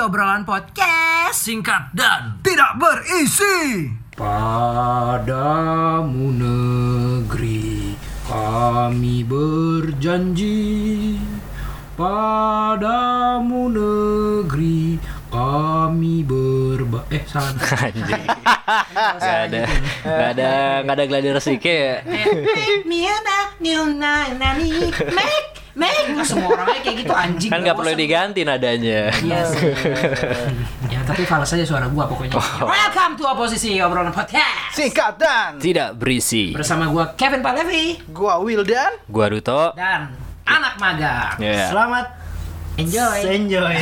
obrolan podcast. Singkat dan Tidak berisi. Padamu negeri kami berjanji. Padamu negeri kami berba Eh salah. Anjing. Gak ada, gak ada, gak ada gladiator sike ya. Make me a new Make Make Semua orangnya kayak gitu anjing? Kan gak perlu diganti nadanya. Iya sih. Ya tapi fals aja suara gua pokoknya. Welcome to Oposisi Obrolan Podcast. Singkat dan Tidak berisi. Bersama gua Kevin Palevi. Gua Wildan. Gua Ruto. Dan anak magang Ya. Selamat Enjoy enjoy.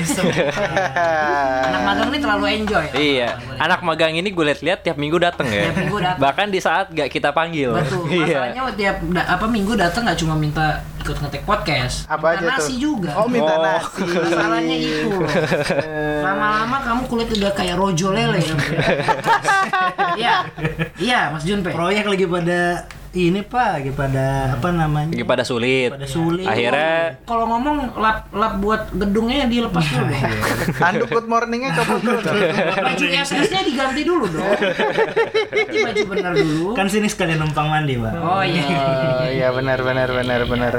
Anak magang ini terlalu enjoy Iya, anak magang ini gue liat-liat tiap minggu dateng ya. Tiap minggu dateng. Bahkan di saat gak kita panggil. Betul. Iya. Masalahnya tiap da- apa minggu datang nggak cuma minta ikut ngetek podcast, Apa minta aja nasi tuh? juga. Oh minta Oh. nasi Masalahnya itu. loh. Lama-lama kamu kulit udah kayak rojo lele. Iya. Iya, Mas Junpe. Proyek lagi pada ini Pak, lagi pada apa namanya? Lagi pada sulit. pada sulit. Akhirnya Kalau ngomong lap lap buat gedungnya dilepas dulu dong. Handuk good morningnya copot dulu Baju SS-nya diganti dulu dong. Ganti baju benar dulu. Kan sini sekalian numpang mandi, Pak. Oh iya. Oh iya benar benar benar benar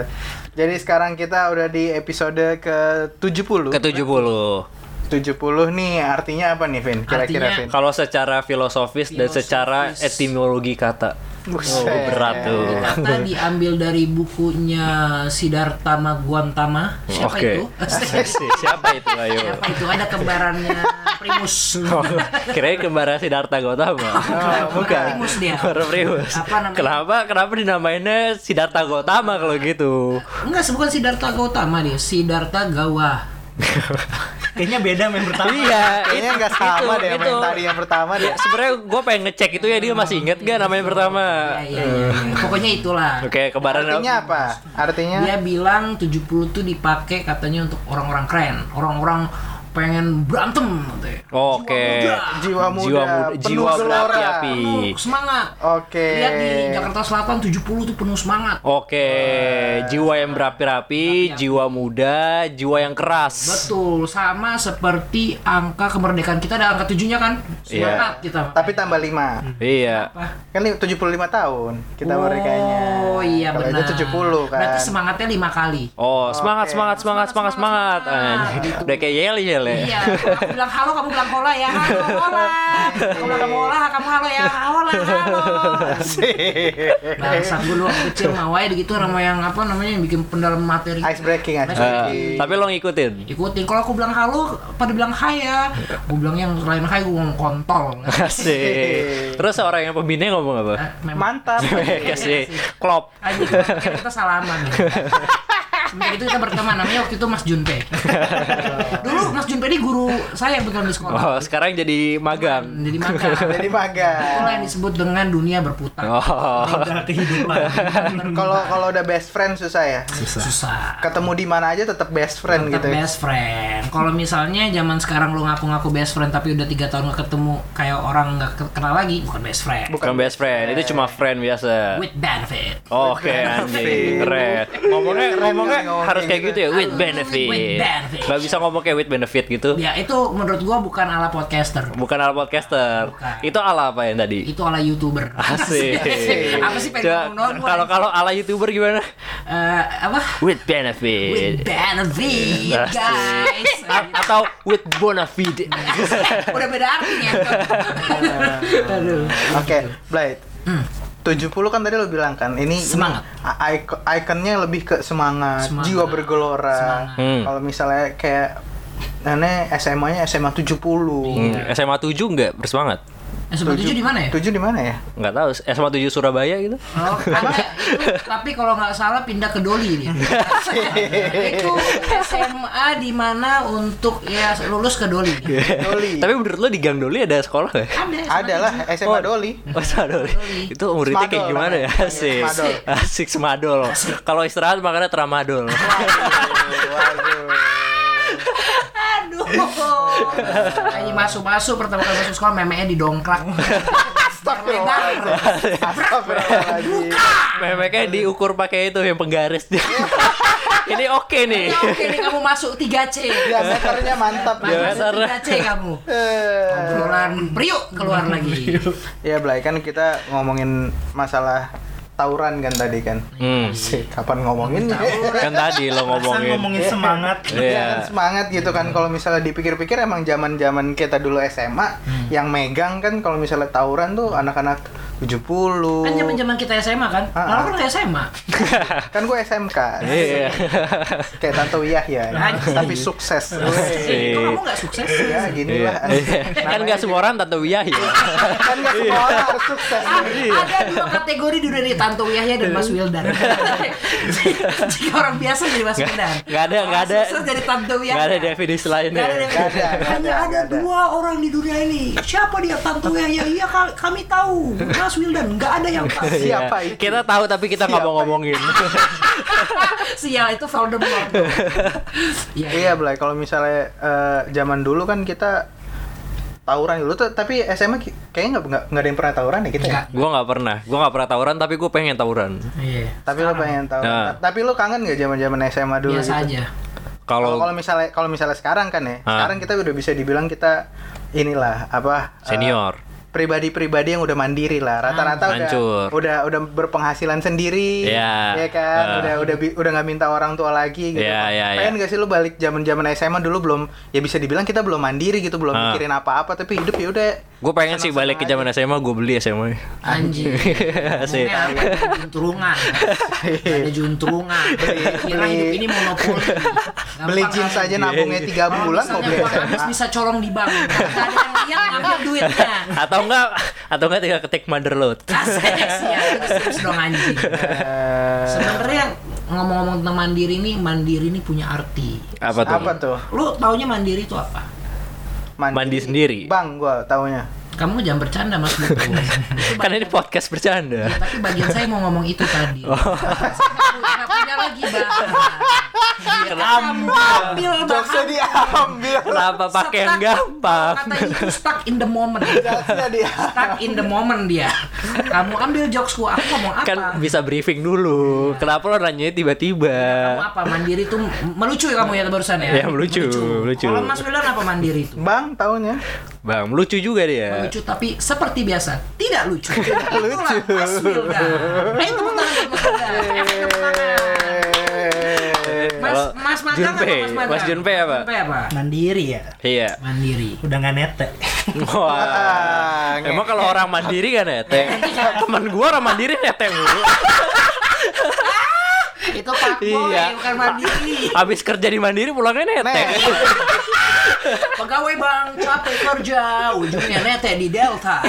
Jadi sekarang kita udah di episode ke 70 ke 70. 70 nih artinya apa nih Vin? Kira-kira Artinya- Vin? Kalau secara filosofis, dan secara Filosofis. etimologi kata. Oh, berat tuh. Kata diambil dari bukunya Siddhartha Guantama. Siapa Oke. itu? Siapa itu ayo? Siapa itu? Ada kembarannya Primus. Oh, kirain kembaran Siddhartha Gautama. bukan. Primus dia. Baru Primus. Apa namanya? Kenapa kenapa dinamainnya Siddhartha Gautama kalau gitu? Enggak, bukan Siddhartha Gautama dia, Siddhartha Gawa. Kayaknya beda main pertama. iya, Kayaknya nggak sama deh sama yang tadi yang pertama deh. Ya, sebenarnya gue pengen ngecek itu ya dia masih inget gak namanya pertama? Iya, iya, iya. iya. Pokoknya itulah. Oke, kembaran Artinya apa? Artinya Dia bilang 70 tuh dipakai katanya untuk orang-orang keren, orang-orang pengen berantem katanya. Oke. Jiwa muda, jiwa, muda, penuh jiwa gelora. berapi-api. Penuh semangat. Oke. Lihat di Jakarta Selatan 70 tuh penuh semangat. Oke, jiwa yang berapi-api, jiwa muda, jiwa yang keras. Betul, sama seperti angka kemerdekaan kita ada angka tujuhnya kan? Semangat kita. Tapi tambah 5 Iya. Apa? Kan ini 75 tahun kita merdekanya. Oh iya Kalau benar. itu 70 kan. Berarti semangatnya lima kali. Oh, semangat, Oke. semangat, semangat, semangat, semangat. semangat. Anjing. Udah kayak yel yel ya. Iya, aku bilang halo, kamu bilang hola ya. Halo, hola. Kamu bilang hola, kamu halo ya. Hola, halo. Bangsa gue dulu waktu kecil mau aja gitu nama yang apa namanya yang bikin pendalam materi. Ice breaking, ice Eh, breaking. tapi lo ngikutin. Ikutin. Kalau aku bilang halo, pada bilang hai ya. Gue bilang yang lain hai, gue ngomong kontol. Asik. Terus orang yang pembina ngomong apa? Eh, Mantap. Kasih klop. Anjing, kita, salaman gitu. Semenjak itu kita berteman namanya waktu itu Mas Junpe. Dulu Mas Junpe ini guru saya betul di sekolah. Oh, sekarang jadi magang. Jadi magang. Jadi magang. Itulah yang disebut dengan dunia berputar. Oh. Kehidupan. Kalau kalau udah best friend susah ya. Susah. Ketemu di mana aja tetap best friend Tetap gitu. ya. best friend. Kalau misalnya zaman sekarang lu ngaku-ngaku best friend tapi udah tiga tahun gak ketemu kayak orang nggak ke- kenal lagi, bukan best friend. Bukan best friend, itu cuma friend biasa. With benefit. Oke, anjing, keren. Ngomongnya ngomongnya ngomongnya harus kayak gitu ya, with benefit. With benefit. Gak bisa ngomong kayak with benefit gitu. Ya itu menurut gua bukan ala podcaster. Bukan ala podcaster. Bukan. Itu ala apa yang tadi? Itu ala youtuber. Asik. Apa sih pengen? Kalau kalau ala youtuber gimana? Eh, apa? With With benefit. benefit, Asik. guys. A- atau with bonafide. Udah beda artinya. Oke, Blade. Hmm. 70 kan tadi lo bilang kan ini Semangat. ini ikonnya lebih ke semangat, Semangat. jiwa bergelora. Hmm. Kalau misalnya kayak Nenek SMA-nya SMA 70. Hmm, SMA 7 enggak bersemangat? Eh, sebut tujuh di mana ya? 7 di mana ya? Enggak tahu, SMA 7 Surabaya gitu. Oh, ada itu, tapi kalau nggak salah pindah ke Doli dia. itu SMA di mana untuk ya lulus ke Doli. Doli. Tapi menurut lo di Gang Doli ada sekolah nggak? Ada. Ada lah SMA Doli. Oh, Sadol. Itu muridnya kayak Smadol gimana ya? Asik. Smadol. Asik semadol. Kalau istirahat makannya tramadol. Waduh. Aduh. Ini masuk-masuk pertama kali masuk sekolah memenya didongkrak. Astagfirullahaladzim. Astagfirullahaladzim. Memeknya diukur pakai itu yang penggaris dia. Ini oke nih. Ya, Oke nih kamu masuk 3C. Diameternya mantap. Masuk Diameter. 3C kamu. Eh, Obrolan priuk keluar lagi. Ya Blay kan kita ngomongin masalah tawuran kan tadi kan. Hmm. Sih, kapan ngomonginnya? Kan tadi lo Ngomongin, ngomongin. ngomongin semangat. Iya Iya. kan semangat gitu kan kalau misalnya dipikir-pikir emang zaman-zaman kita dulu SMA Hmm. yang megang kan kalau misalnya tawuran tuh anak-anak 70. Kan zaman zaman kita SMA kan? Ah, Malah ah. kan kayak SMA. Kan gue SMK. Iya. Kayak Tante Wiyah ya. Anjing. Tapi sukses. Kok kamu nggak sukses? ya gini Iya. lah. Kan nggak semua orang tante Wiyah ya. kan nggak semua orang harus sukses. Ah, ada dua kategori di dunia Tanto Yahya dan Mas Wildan. Jika orang biasa jadi Mas Wildan. nggak ada, nggak ada. Sukses jadi Tanto Yahya. Nggak ada definisi ada definisi. Nggak ada, Hanya ada, dua orang di dunia ini. Siapa dia Tanto Yahya? Iya ka- kami tahu. Mas Wildan. Nggak ada yang tahu. Siapa Iya. itu? Kita tahu tapi kita nggak mau Siapa ngomongin. Sial itu Voldemort. Iya. Iya, Blay. Kalau misalnya eh, zaman dulu kan kita tawuran dulu tuh, tapi SMA kayaknya nggak nggak nggak ada yang pernah tawuran ya kita ya. Nggak. Gua nggak pernah. Gua nggak pernah tawuran tapi gue pengen tawuran. Iya. Tapi lo pengen tahu. Nah. Tapi lo kangen nggak zaman-zaman SMA dulu? Biasa gitu? aja. Kalau Kalau misalnya kalau misalnya sekarang kan ya, Ah. sekarang kita udah bisa dibilang kita inilah apa eh, senior. Pribadi-pribadi yang udah mandiri lah. Rata-rata udah udah udah berpenghasilan sendiri. Iya. Ya kan? Ah. Udah udah bi- udah nggak minta orang tua lagi gitu. Iya, iya, Pengen iya. gak sih lu balik zaman-zaman SMA dulu belum ya bisa dibilang kita belum mandiri gitu, belum Ah. mikirin apa-apa tapi hidup ya udah Gue pengen sih balik ke zaman SMA, gue beli SMA. Anjing. Apa? Juntrungan. Ada juntrungan. Kira hidup ini monopoli. Gampang beli jeans kali. aja nabungnya tiga bulan mau misalnya beli SMA. bisa colong di bank. Ada yang lihat ngambil duitnya. atau enggak atau enggak tinggal ketik mother load. Asik sih itu serius dong anjing. Eh, Sebenarnya ngomong-ngomong tentang mandiri nih, mandiri ini punya arti. Apa tuh? apa tuh? Lu taunya mandiri itu apa? Mandi sendiri. Bang, gua taunya. Kamu jangan bercanda mas Buku. Itu Kan ini bagian- podcast bercanda. Ya, tapi bagian saya mau ngomong itu tadi. Nggak punya lagi ambil Jokesnya diambil. Kenapa pakai yang gampang? Kata itu stuck in the moment. Stuck in the moment dia. Kamu ambil jokesku, aku ngomong apa? Kan bisa briefing dulu. Kenapa lo nanya tiba-tiba? Kamu apa? Mandiri itu melucu ya kamu ya barusan ya? Ya, melucu, melucu. Kalau Mas Wildan apa mandiri itu? Bang, taunya. Bang, lucu juga dia. Melucu tapi seperti biasa tidak lucu. Tidak lucu. Mas Wildan. Ayo tepuk tangan buat Mas Wildan. Mas Mas Magang apa Mas Magang? Mas Junpei apa? Junpei apa? Mandiri ya. Iya. Mandiri. Udah nggak nete. Wah. Ah, Emang kalau orang mandiri kan neteng? Temen gua orang mandiri neteng mulu. Itu Pak Boy, Iya. bukan mandiri. Abis kerja di mandiri pulangnya neteng. Pegawai bang capek kerja, ujungnya nete di Delta.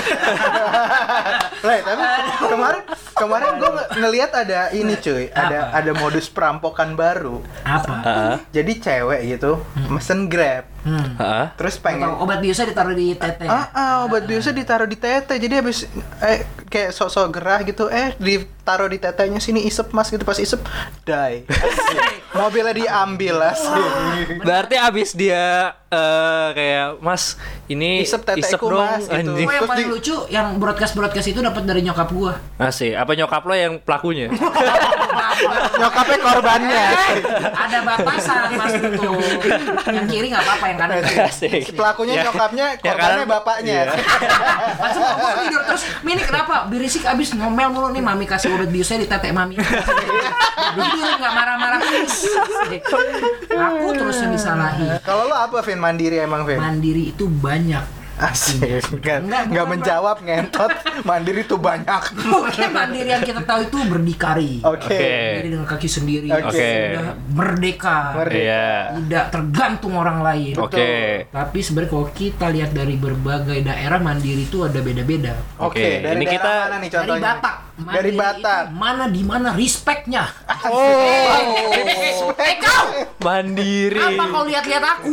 Lah, tapi kemarin kemarin gue ngelihat ada ini cuy, ada Apa? ada modus perampokan baru. Apa? Heeh. Jadi cewek gitu mesen Grab, Hmm. Heeh. terus Atau pengen obat biasa ditaruh di tete. Ah, ah, obat biasa ditaruh di tete. Jadi habis eh kayak sok-sok gerah gitu, eh ditaruh di tetenya sini isep Mas gitu pas isep die. Mobilnya diambil asli. Berarti abis dia eh kayak Mas ini Isep teteku, dong Mas, gitu. anjing. Oh yang paling di- lucu yang broadcast broadcast itu dapat dari nyokap gua. Asik, apa nyokap lo yang pelakunya? Nyokapnya korbannya. Eh, ada batasan mas itu. Yang kiri nggak apa-apa, yang kanan. Asik. Pelakunya Ya- nyokapnya, ya korbannya kanan- bapaknya. Iya. Langsung gua tidur terus, Mini kenapa? Berisik abis ngomel mulu nih mami kasih obat biusnya di tete mami. Tidur nggak marah-marah. Aku terus yang disalahi. Kalau lo apa Vin mandiri emang Vin? Mandiri itu banyak. Asik. Nggak, Enggak, nggak bukan, menjawab ngentot. Mandiri tuh banyak. Mungkin mandiri yang kita tahu itu berdikari. Oke. Oke. Berdiri dengan kaki sendiri. Oke. Sudah merdeka. Merdeka. Iya. Tidak tergantung orang lain. Oke. Tapi sebenarnya kalau kita lihat dari berbagai daerah mandiri itu ada beda-beda. Oke, Oke, dari ini kita- mana nih Dari contohnya? Batak. Dari Mandiri Batak. itu mana di mana respectnya? Oh, Eh kau, Mandiri. apa kau lihat-lihat aku?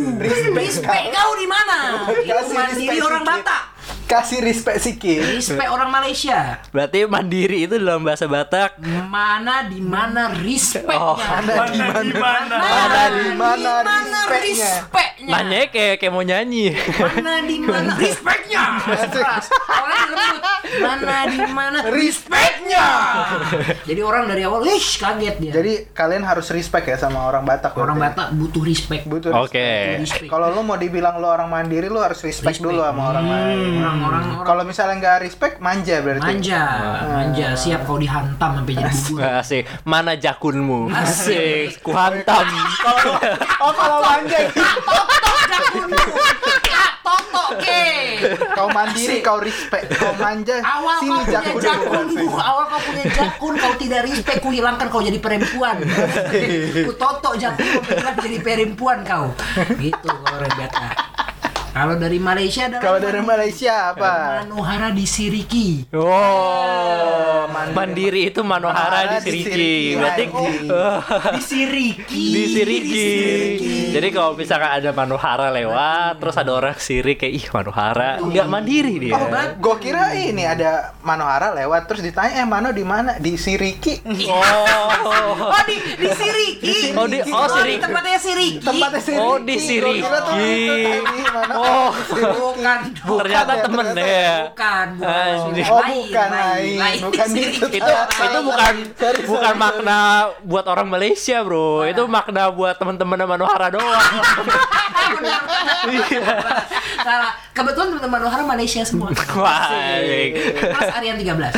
Respect kau di mana? Itu mandiri respect orang. Batak. Kasih respect sikit. Respect orang Malaysia. Berarti mandiri itu dalam bahasa Batak. Mana di mana respectnya? Oh, Mana di mana? Mana? Mana di mana respectnya? respect Respectnya. Nanya kayak kayak mau nyanyi. Mana di mana respectnya? Keras. Orang lembut. Mana di mana respectnya? Jadi orang dari awal, wish kaget dia. Jadi kalian harus respect ya sama orang Batak. orang berarti. Batak butuh respect. butuh. Oke. Respect. Kalau lu mau dibilang lu orang mandiri, lu harus respect, Respect. dulu sama orang lain. Orang-orang orang Kalau misalnya nggak respect, manja berarti. manja, manja, siap kau dihantam sampai jadi bubur. Asik. Mana jakunmu? Asik. Kuhantam. Oh kalau manja, Toto ke. kau mandiri, kau respect, kau manja. Awal sini kau punya jakun jakunmu, awal kau punya jakun, kau tidak respect, ku hilangkan kau jadi perempuan. Ku toto jakun, kau jadi perempuan kau. Gitu kalau orang Batak. Kalau dari Malaysia ada Kalau dari Malaysia apa? Manohara di Siriki. Oh, mandiri itu Manohara di Manohara di Siriki. Siriki Berarti lagi. Di Siriki. di Siriki. Jadi kalau misalkan ada Manohara lewat, terus ada orang sirik kayak ih Manohara, nggak mandiri dia. Oh, gue kira ini ada Manohara lewat terus ditanya eh Mano di mana? Di Siriki. Oh, Oh di di Siriki. Oh, di- oh, di Siriki. tempatnya Siriki. Tempatnya Siriki. Oh, di Gua kira tuh Siriki. itu tadi, Mano. Oh, Bukan. ternyata ya, temen ternyata. ya. Bukan, bukan. Anjing. Oh, bukan, lain. Bukan gitu. itu itu bukan Sorry, bukan sorry, makna buat orang Malaysia bro itu makna buat teman-teman Manohara doang. Salah. Kebetulan teman-teman Manohara Malaysia semua. wah. Plus Aryan 13.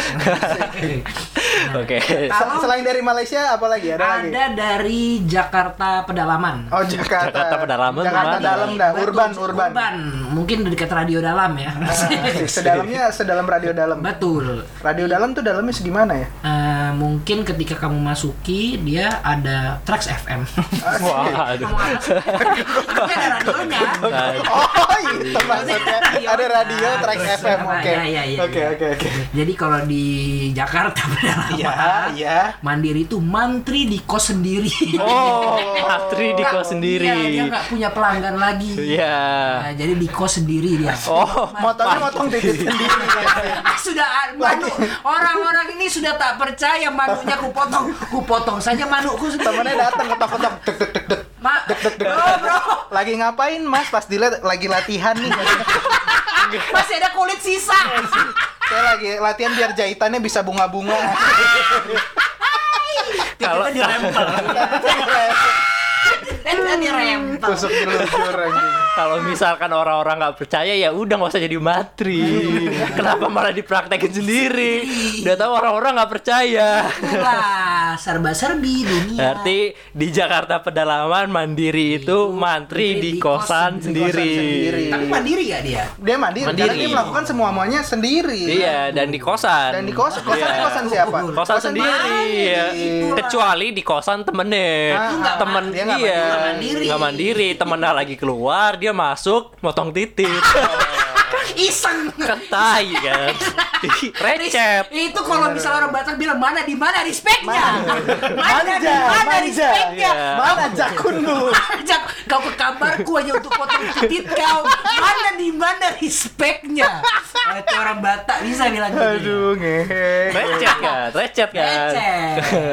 oke Sel- Selain dari Malaysia apa lagi? Ada, lagi? Ada dari Jakarta Pedalaman. Oh Jakarta. Jakarta Pedalaman Jakarta dalam dah, urban, urban. Urban. Mungkin dekat radio dalam ya. Sedalamnya sedalam radio dalam. Betul. Radio dalam tuh dalamnya segimana ya? Eh, mungkin ketika kamu masuki dia ada Trax FM. wah ada radionya. Oh itu maksudnya ada radio track FM. Oke. Iya, iya, iya, Oke iya. oke oke. Jadi kalau di Jakarta Iya iya. mandiri itu mantri di kos sendiri. oh Patri di kos sendiri Iya, dia nggak punya pelanggan lagi. Iya. Nah, jadi di kos sendiri dia. oh Motongnya motong titik sendiri. Ah, sudah ah, manu orang-orang ini sudah tak percaya manunya ku potong ku potong saja manuku sendiri Temennya datang ketok-ketok dek dek dek dek. Ma bro bro Lagi ngapain mas? Pas dilihat lagi latihan nih. masih ada kulit sisa Saya lagi latihan biar jahitannya bisa bunga-bunga. kalau kita dirempel kita dirempel Tusuk jelujur anjing. Kalau misalkan orang-orang nggak percaya ya udah nggak usah jadi matri kenapa malah dipraktekin sendiri udah tahu orang-orang nggak percaya itulah serba serbi dunia Berarti di Jakarta pedalaman mandiri itu mantri di kosan sendiri. sendiri. tapi mandiri ya dia Dia mandiri, Mandiri. karena dia melakukan semuanya sendiri. Iya, dan di kosan. Dan di kos, kosan Iya. kosan siapa? Kosan sendiri. ya. Kecuali di kosan temennya. Ah, nggak Temen dia nggak iya. mandiri. Nggak mandiri. Temennya lagi keluar, dia masuk motong titik. iseng Ketai kan. Recep. itu kalau misalnya orang Batak bilang mana di mana respectnya mana di mana respectnya Iya. Mana jakunmu? Ajak kau ke kamarku hanya untuk potong titit kau. Mana di mana respectnya? Nah, itu orang Batak bisa bilang gitu. Aduh ngehe. Recet kan, recet kan.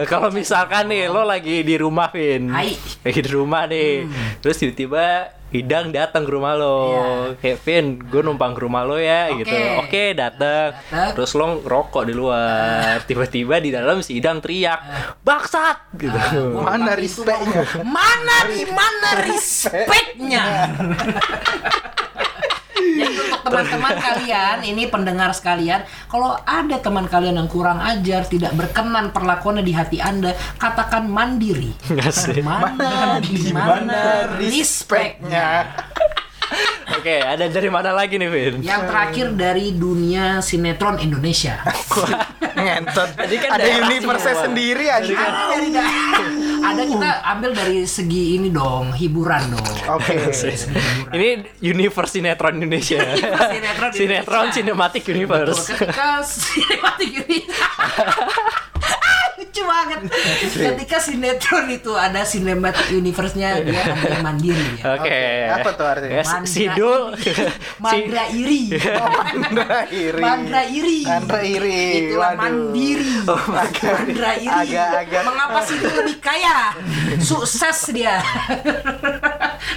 Kalau misalkan nih lo lagi di rumah, Vin. Lagi di rumah nih. Terus tiba-tiba Idang datang ke rumah lo. Iya. Kayak Vin, gue numpang ke rumah lo ya Oke. gitu. Oke, datang. Datang. Terus lo rokok di luar. Tiba-tiba di dalam si Idang teriak, "Baksat!" gitu. Gua Mana respectnya? Mana di mana respectnya? Jadi untuk teman-teman kalian, ini pendengar sekalian, kalau ada teman kalian yang kurang ajar, tidak berkenan perlakuannya di hati Anda, katakan mandiri. Asik. Mana di mana respectnya? Oke, ada dari mana lagi nih, Vin? Yang terakhir dari dunia sinetron Indonesia. Ngentot. Tadi kan Ada universe sendiri aja. Dari ada kita ambil dari segi ini dong, hiburan dong. Oke. Ini universe sinetron Indonesia. Sinetron Indonesia. sinetron cinematic universe. Ketika sinematik ini lucu banget. Ketika sinetron itu ada cinematic universe-nya dia ada yang mandiri ya. Oke. Oke, apa tuh artinya? Ya, si- Sidul. Mandra iri. Mandra iri. Mandra iri. Mandra iri. Itulah Waduh. mandiri. Mandra iri. Agak-agak. Mengapa sih dia lebih kaya? Sukses dia.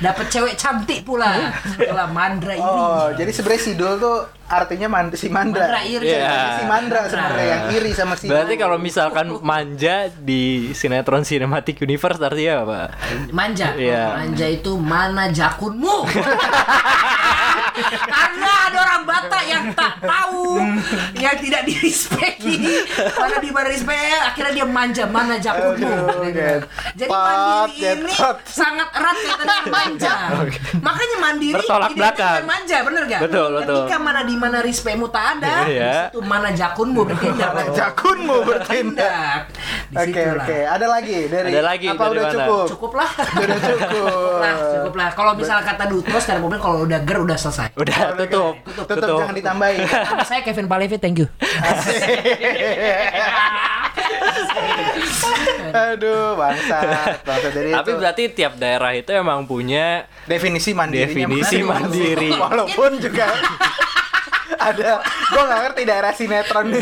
Dapat cewek cantik pula. Setelah mandra iri. Oh, jadi sebenarnya Sidul tuh artinya man si Mandra. Mandra iri. Iya. Si Mandra sebenarnya yang iri sama si Berarti kalau misalkan manja di sinetron Cinematic Universe artinya apa? Manja. Iya. Manja itu mana jakunmu? Karena ada orang Batak yang tak tahu, yang tidak dirispeki, mana di mana respect, akhirnya dia manja mana jakunmu. Jadi mandiri ini sangat erat kaitannya dengan manja. Makanya mandiri Bertolak belakang. manja, bener gak? Betul, betul. Ketika mana di mana respectmu tak ada, Iya. itu mana jakunmu bertindak. Jakunmu bertindak. Di Oke oke, ada lagi dari Ada lagi, apa dari udah mana? cukup? Cukup lah. Udah cukup. lah, cukup lah. Kalau misalnya kata Dutro secara mobil kalau udah ger udah selesai. Udah tutup. Tutup, jangan ditambahin. Nama saya Kevin Palevi, thank you. Aduh, bangsat. Bangsat dari Tapi itu. berarti tiap daerah itu emang punya definisi mandirinya definisi mandiri. Walaupun juga ada gue gak ngerti daerah sinetron di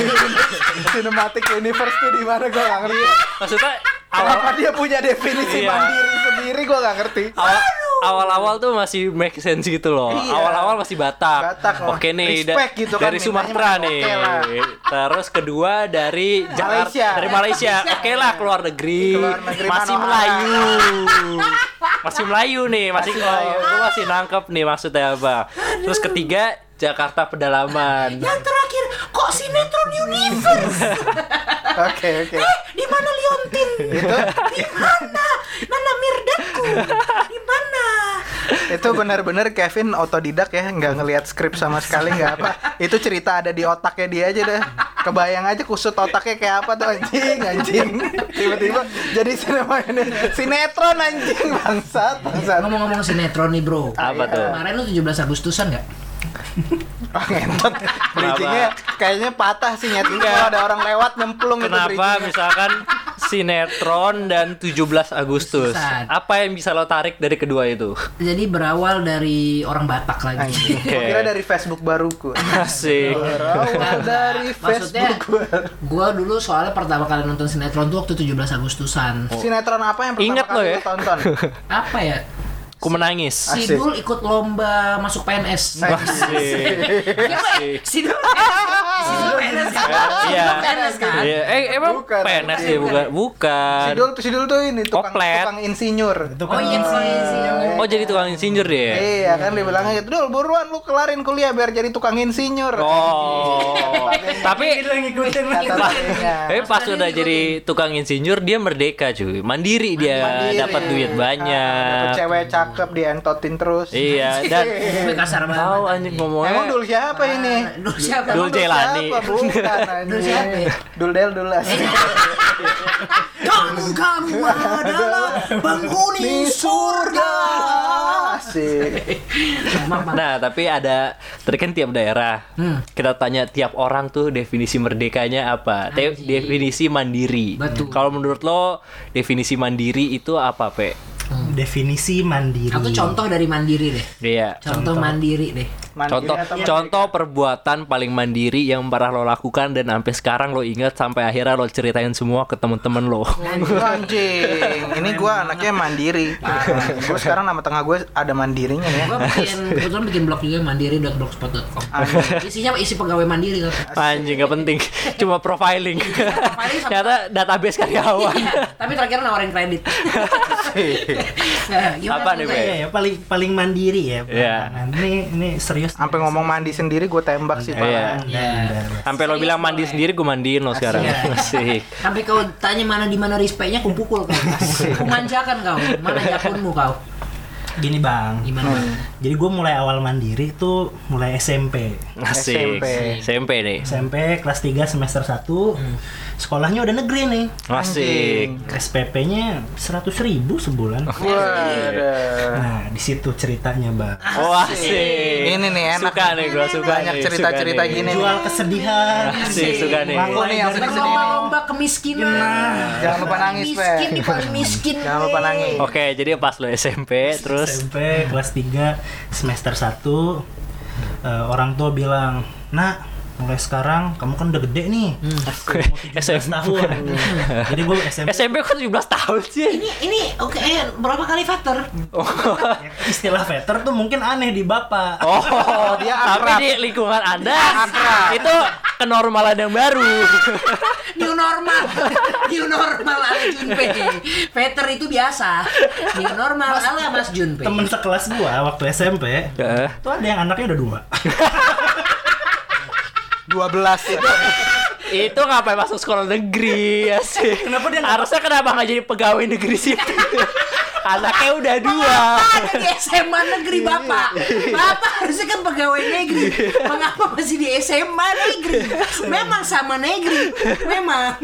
cinematic universe tuh di mana gue gak ngerti Maksudnya kenapa awal dia punya definisi Iya. mandiri sendiri gue gak ngerti awal awal-awal tuh masih make sense gitu loh. Iya. Awal-awal masih Batak. Batak, oh. Oke nih da- gitu kan, dari Sumatera nih. lah. Terus kedua dari Jakarta, Malaysia. dari Malaysia. Oke lah keluar negeri. Keluar negeri masih Melayu. masih Melayu nih, masih, Masih Melayu. oh, masih nangkep nih maksudnya apa. Terus ketiga Jakarta pedalaman. Yang terakhir, kok sinetron universe? oke oke eh, di mana Liontin? itu Di mana? Nana Mirdadku? Di mana? itu benar-benar Kevin otodidak ya nggak ngelihat skrip sama sekali nggak apa itu cerita ada di otaknya dia aja deh kebayang aja kusut otaknya kayak apa tuh anjing anjing tiba-tiba jadi sinema sinetron anjing bangsat bangsat Ngomong-ngomong sinetron nih bro. Apa tuh? Kemarin lu 17 Agustusan nggak? Oh, ngentot bridgingnya kayaknya patah sih nyet kalau ada orang lewat nyemplung gitu Kenapa misalkan sinetron dan 17 Agustus? Agustusan. Apa yang bisa lo tarik dari kedua itu? Jadi berawal dari orang Batak lagi. gua kira dari Facebook baruku Asik. berawal dari Maksudnya, Facebook gua gua dulu soalnya pertama kali nonton sinetron tuh waktu 17 Agustusan. sinetron apa yang pertama Ingat lo kali ya? lu tonton Apa ya? Ku menangis. Sidul ikut lomba masuk PNS. Asik. Sidul Sidul PNS kan? Iya. Sidul PNS kan? Iya, eh emang Bukan, PNS dia bukan? Bukan. Sidul tuh Sidul tuh ini tukang Oplet. tukang insinyur Oh iya sih. Oh jadi tukang insinyur dia. Iya kan dia bilangnya gitu, Dul buruan lu kelarin kuliah biar jadi tukang insinyur. Oh. Tapi ngikutin tapi pas udah jadi tukang insinyur dia merdeka cuy. Mandiri dia dapat duit Ah, banyak. dapet cewek cakep dientotin terus. Iya dan kasar banget. tahu anjing ngomongnya. Emang Dul siapa ini? Dul siapa? Dul Jelani. siapa? Bukan anjing. Dul siapa? Dul Del Dulas. Kamu kamu adalah penghuni surga. Asik. Nah, tapi ada tadi kan tiap daerah. Hmm. Kita tanya tiap orang tuh definisi merdekanya apa? Te- Anjing. definisi mandiri. Betul. Kalau menurut lo definisi mandiri itu apa, Pe? Definisi mandiri. Atau contoh dari mandiri deh. Iya. Contoh, mandiri deh. Mandiri Contoh atau contoh perbuatan paling mandiri yang pernah lo lakukan dan sampai sekarang lo ingat sampai akhirnya lo ceritain semua ke temen-temen lo. Anjing, ini gua anaknya mandiri. gue sekarang nama tengah gue ada mandirinya ya. Gue bikin kebetulan bikin blog juga mandiri.blogspot.com. Isinya isi pegawai mandiri kan. Anjing gak penting, cuma profiling. Sama- Ternyata database karyawan. Iya, tapi terakhir nawarin kredit. Nah, Apa nih? Iya ya paling paling mandiri ya. Iya. Nah, ini ini serius. Sampai ngomong mandi sendiri gue tembak sih Iya. Pak. Iya. Sampai lo bilang mandi sendiri gue mandiin lo sekarang. Asik. Sampai kau tanya mana di mana respectnya ku pukul kau. Ku manjakan kau. Mana jakunmu kau? Gini bang. Gimana? Bang? Jadi gue mulai awal mandiri tuh mulai SMP. Asik. SMP. SMP nih. SMP kelas 3 semester 1 Sekolahnya udah negeri nih Asik. SPP-nya 100 ribu sebulan Waduh. Nah di situ ceritanya bang Oh asik. Ini nih enak. Suka nih gue suka Banyak suka nih. gini. Jual kesedihan Asik suka nih. Aku nih yang nih. Berlomba-lomba kemiskinan. Jangan lupa nangis, Pe. Miskin di paling miskin. Jangan lupa nangis. Oke, jadi pas lo SMP terus SMP kelas 3 semester 1 eh, Orang tua bilang Nak mulai sekarang kamu kan udah gede nih. SMP. tahun. Jadi gue SMP SMP kan 17 tahun sih. Ini ini oke eh, berapa kali factor? ya, istilah veter tuh mungkin aneh di bapak. Oh, dia tapi akrab. di lingkungan Anda itu kenormalan yang baru. New normal. New normal ala Junpei. Veter itu biasa. New normal ala Mas Junpei. Temen sekelas gua waktu SMP Heeh. tuh ada yang anaknya udah dua. 12 itu. itu ngapain masuk sekolah negeri ya sih? Kenapa dia nggak- Harusnya kenapa nggak jadi pegawai negeri sih? Anaknya udah dua. Ada di SMA negeri Bapak. Bapak harusnya kan pegawai negeri. Mengapa masih di SMA negeri? Memang sama negeri. Memang.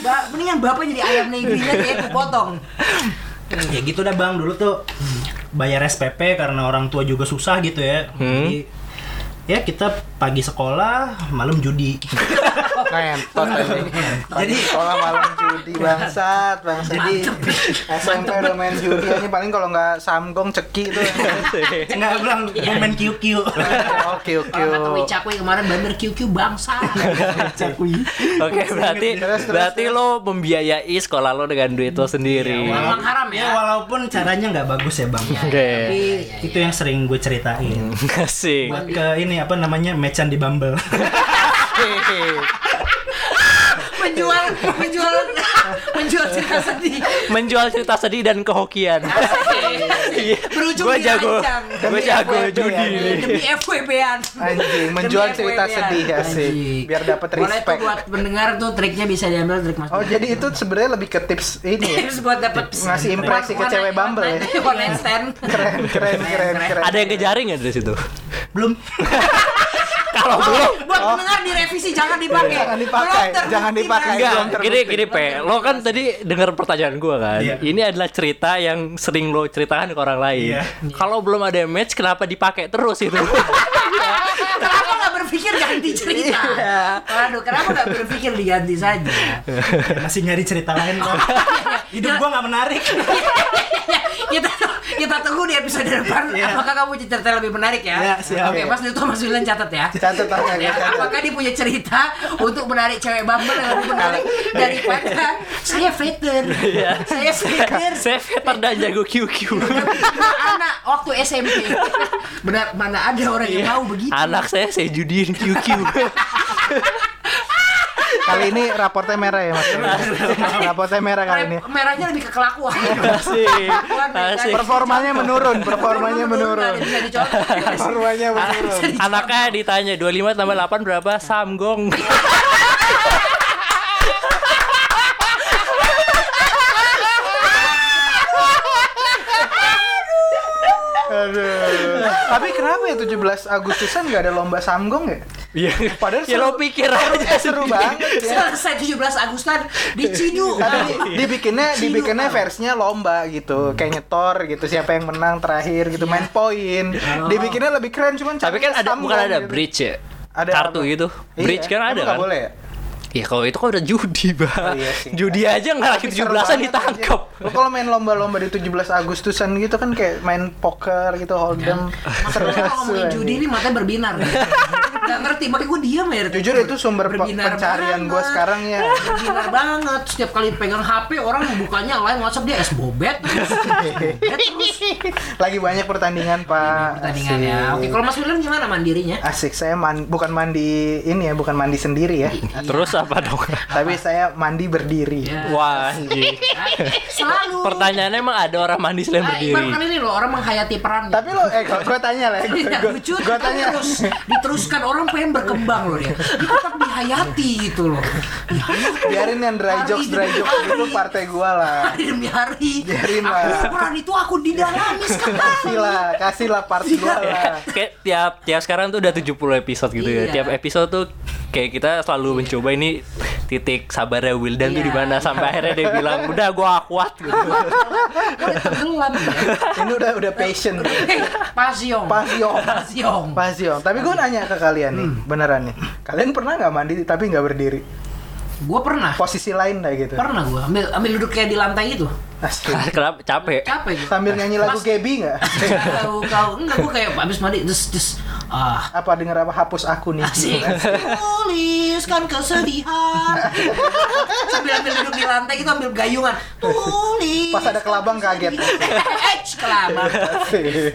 Ba mendingan Bapak jadi ayam negerinya kayak kepotong. ya gitu dah bang dulu tuh bayar SPP karena orang tua juga susah gitu ya. Jadi ya kita pagi sekolah, malam judi. Jadi Sekolah malam judi bangsat, bangsat. Jadi SMP udah main judi aja paling kalau nggak samgong ceki tuh. nggak bilang gue main QQ. Oke oke. Orang kata Wicakwe kemarin bandar QQ bangsa. Oke, berarti berarti lo membiayai sekolah lo dengan duit lo sendiri. Memang haram Ya ya. walaupun caranya nggak bagus ya bang. Oke. Itu yang sering gue ceritain. Asik. Buat ke ini apa namanya matchan di Bumble. Menjual menjual menjual cerita sedih. Menjual cerita sedih dan kehokian. Iya. Berujung Gue di jago. Gue jago judi. ya. Demi FWB-an. Anjing, menjual cerita sedih ya sih. Anjing. Biar dapat Boleh respect. buat pendengar tuh triknya bisa diambil trik Mas. Oh jadi itu sebenarnya lebih ke tips ini ya? Tips buat dapat Ngasih impresi ke cewek Bumble ya? One night stand. Keren keren keren keren. Ada yang kejaring nggak dari situ? Belum. Kalau belum Buat pendengar direvisi jangan dipakai. Jangan dipakai, jangan dipakai. Enggak, gini gini Pe, lo kan tadi dengar pertanyaan gua kan. Iya. Ini adalah cerita yang sering lo ceritakan ke orang lain. Iya. Kalau belum ada match, kenapa dipakai terus itu? Kenapa nggak berpikir ganti cerita? Waduh, kenapa nggak berpikir diganti saja? Masih nyari cerita lain bang. Hidup gua nggak menarik. kita kita tunggu di episode depan. Iya. Apakah kamu cerita lebih menarik ya? Iya, siap. Oke, Mas Lito, Mas Wilan catat ya. Catat aja, Ya, catat. apakah dia punya cerita untuk menarik cewek Bumble yang lebih menarik daripada saya veter, saya veter, Saya veter dan jago QQ. anak waktu SMP. Benar mana ada orang yang mau begitu? Anak saya saya judiin QQ. Kali ini raportnya merah ya mas. raportnya merah kali ini. Merahnya lebih ke kelakuan. Asik. Asik. Performanya menurun, performanya menurun. Performanya menurun. Anaknya ditanya 25 tambah 8 berapa? Samgong. Aduh. Tapi kenapa ya 17 Agustusan nggak ada lomba samgong ya? Iya. Padahal ya lo pikir aja Seru banget ya. Selesai 17 Agustus di Cidu. Tapi dibikinnya Cidu, dibikinnya versinya lomba gitu, kayak nyetor gitu siapa yang menang terakhir gitu main poin. Dibikinnya lebih keren cuman Tapi kan ada bukan samgong ada gitu. bridge ya? Ada Kartu apa? gitu. Iya, Bridge kan emang ada nggak kan? boleh ya? Ya kalau itu kan udah judi, Bang. Oh, iya sih. Judi aja nggak lagi Tapi seru 17-an banget ditangkap. Lu kalau main lomba-lomba di 17 Agustusan gitu kan kayak main poker gitu, hold'em. Seru Masalahnya kalau banget. judi ini matanya berbinar. Gak ngerti, makanya gue diam ya. Jujur itu sumber Berbinar pencarian gue sekarang ya. Berbinar banget. Setiap kali pegang HP orang bukanya lain WhatsApp dia es bobet. Lagi banyak pertandingan pak. Pertandingan ya. Asik. Oke, kalau Mas William gimana mandirinya? Asik saya man- bukan mandi ini ya, bukan mandi sendiri ya. Terus apa dong? Tapi saya mandi berdiri. Ya. Wah, anjing. Selalu. Pertanyaannya emang ada orang mandi selain Ah, berdiri? ibaratkan ini loh orang menghayati peran. Tapi lo, eh gue tanya lah, Iya, gue lucu gue tanya. terus diteruskan orang pengen berkembang loh dia. Dia tetap dihayati gitu loh. Dihayati. Biarin yang dry jokes, dry jokes itu partai gue lah. Hari demi hari. Biarin aku lah. peran itu aku didalami sekali. Kasih lah, kasih lah part gue lah. Kayak tiap tiap sekarang tuh udah 70 episode gitu ya. Iya. Tiap episode tuh kayak kita selalu mencoba ini titik sabarnya Wildan tuh Iya. di mana sampai akhirnya dia bilang, "Udah gua kuat." gitu. Udah tenggelam ya. Ini udah udah passion. Hei, Pasiong. Pasiong. Pasiong. Pasiong. Tapi gue nanya ke kalian nih, beneran nih. Kalian pernah nggak mandi tapi nggak berdiri? Gue pernah. Posisi lain lah gitu. Pernah gue ambil ambil duduk kayak di lantai gitu. Asik. Kenapa capek? Capek gue. Sambil nyanyi lagu Pas- Gaby nggak? Kau kau enggak gue kayak abis mandi terus terus Ah. Apa denger apa hapus aku nih. Asik. Tuliskan kesedihan. Sambil ambil duduk di lantai kita ambil gayungan. Tulis. Pas ada kelabang kaget. Eh, kelabang.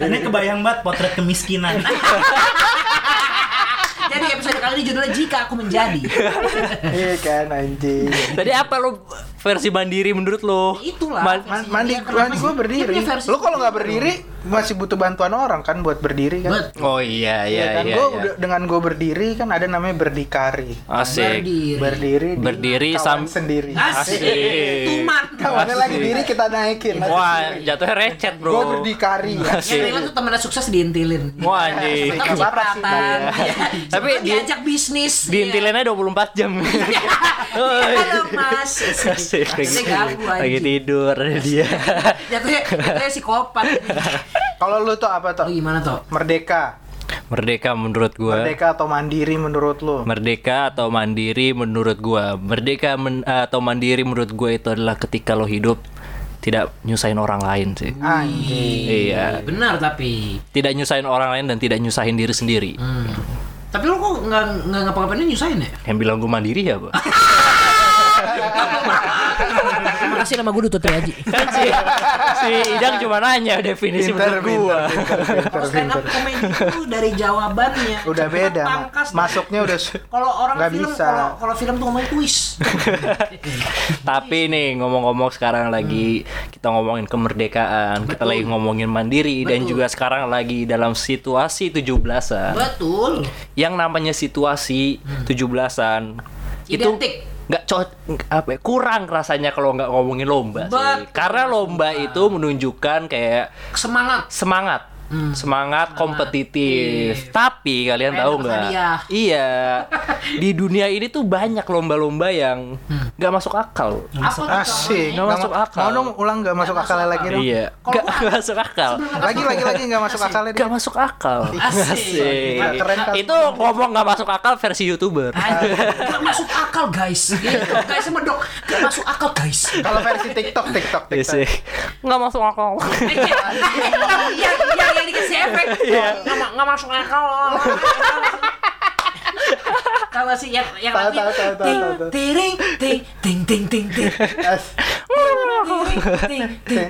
Ini kebayang banget potret kemiskinan. Episode kali ini judulnya Jika Aku Menjadi. Iya kan anjing. Tadi apa lo versi mandiri menurut lo? Itulah. Man- mandi mandi sih? gue berdiri. Lu kalau nggak berdiri masih butuh bantuan orang kan buat berdiri kan. Bet. Oh iya Iya iya kan. iya. Gue iya. udah dengan gue berdiri kan ada namanya berdikari. Asik. Berdiri. Berdiri di Berdiri kawan sam- sendiri. Asik. Asik. Tuman. Kawannya lagi diri kita naikin. Wah, jatuhnya recet, Bro. Gue berdikari. Yang Asik. Tuh temennya sukses diintilin. Wah, anjing. Apa-apa sih. cipratan. Iya. Tapi Tapi di- diajak bisnis. Diintilinnya 24 jam. Halo mas. Asik. Lagi tidur dia. Jatuhnya, jatuhnya psikopat. Kalau lu tuh apa tuh? gimana toh? Merdeka. Merdeka menurut gua. Merdeka atau mandiri menurut lu? Merdeka atau mandiri menurut gua. Merdeka men- atau mandiri menurut gua itu adalah ketika lo hidup tidak nyusahin orang lain sih. Anjing. Iya, Benar tapi. tidak nyusahin orang lain dan tidak nyusahin diri sendiri. Hmm. Tapi lu kok nggak nggak ngapa-ngapain nyusahin ya? Yang bilang gua mandiri ya, Pak? Kasih nama gue Dutut Triaji. kan si, si Idang cuma nanya definisi Pinter, menurut pinter, stand up pinter. comedy itu dari jawabannya. Udah beda. Ma- pangkas. Masuknya udah Kalau orang nggak film, bisa. kalau kalau film tuh ngomong twist. Tapi nih ngomong-ngomong sekarang lagi kita ngomongin kemerdekaan, kita Betul. lagi ngomongin mandiri dan Betul. juga sekarang lagi dalam situasi 17-an. Betul. Yang namanya situasi 17-an itu Hmm. Identik. Nggak cocok apa ya, kurang rasanya kalau nggak ngomongin lomba sih. Karena lomba itu menunjukkan kayak Semangat. semangat Hmm. semangat kompetitif tapi kalian tahu nggak iya di dunia ini tuh banyak lomba-lomba yang Hmm. nggak masuk akal Apa tuh Asik. Nggak masuk ma- akal. Mau dong ulang nggak masuk akal masuk lagi akal. dong? iya nggak masuk akal Lagi lagi lagi nggak masuk Asik. akalnya. nggak masuk akal Asik. Nah, keren itu ngomong nggak masuk akal versi youtuber Nggak masuk akal guys. Gitu. Guys medok. Nggak masuk akal guys. Kalau versi TikTok TikTok Iya TikTok. nggak masuk akal Iya, iya, dikasih efek. Iya. Nggak nggak masuk akal. Kalau sih yang yang Tahu, lagi, tahu, tahu, tahu, ting, tahu, tahu. tiring, ting, ting, ting, ting, ting. As- Ting, ting,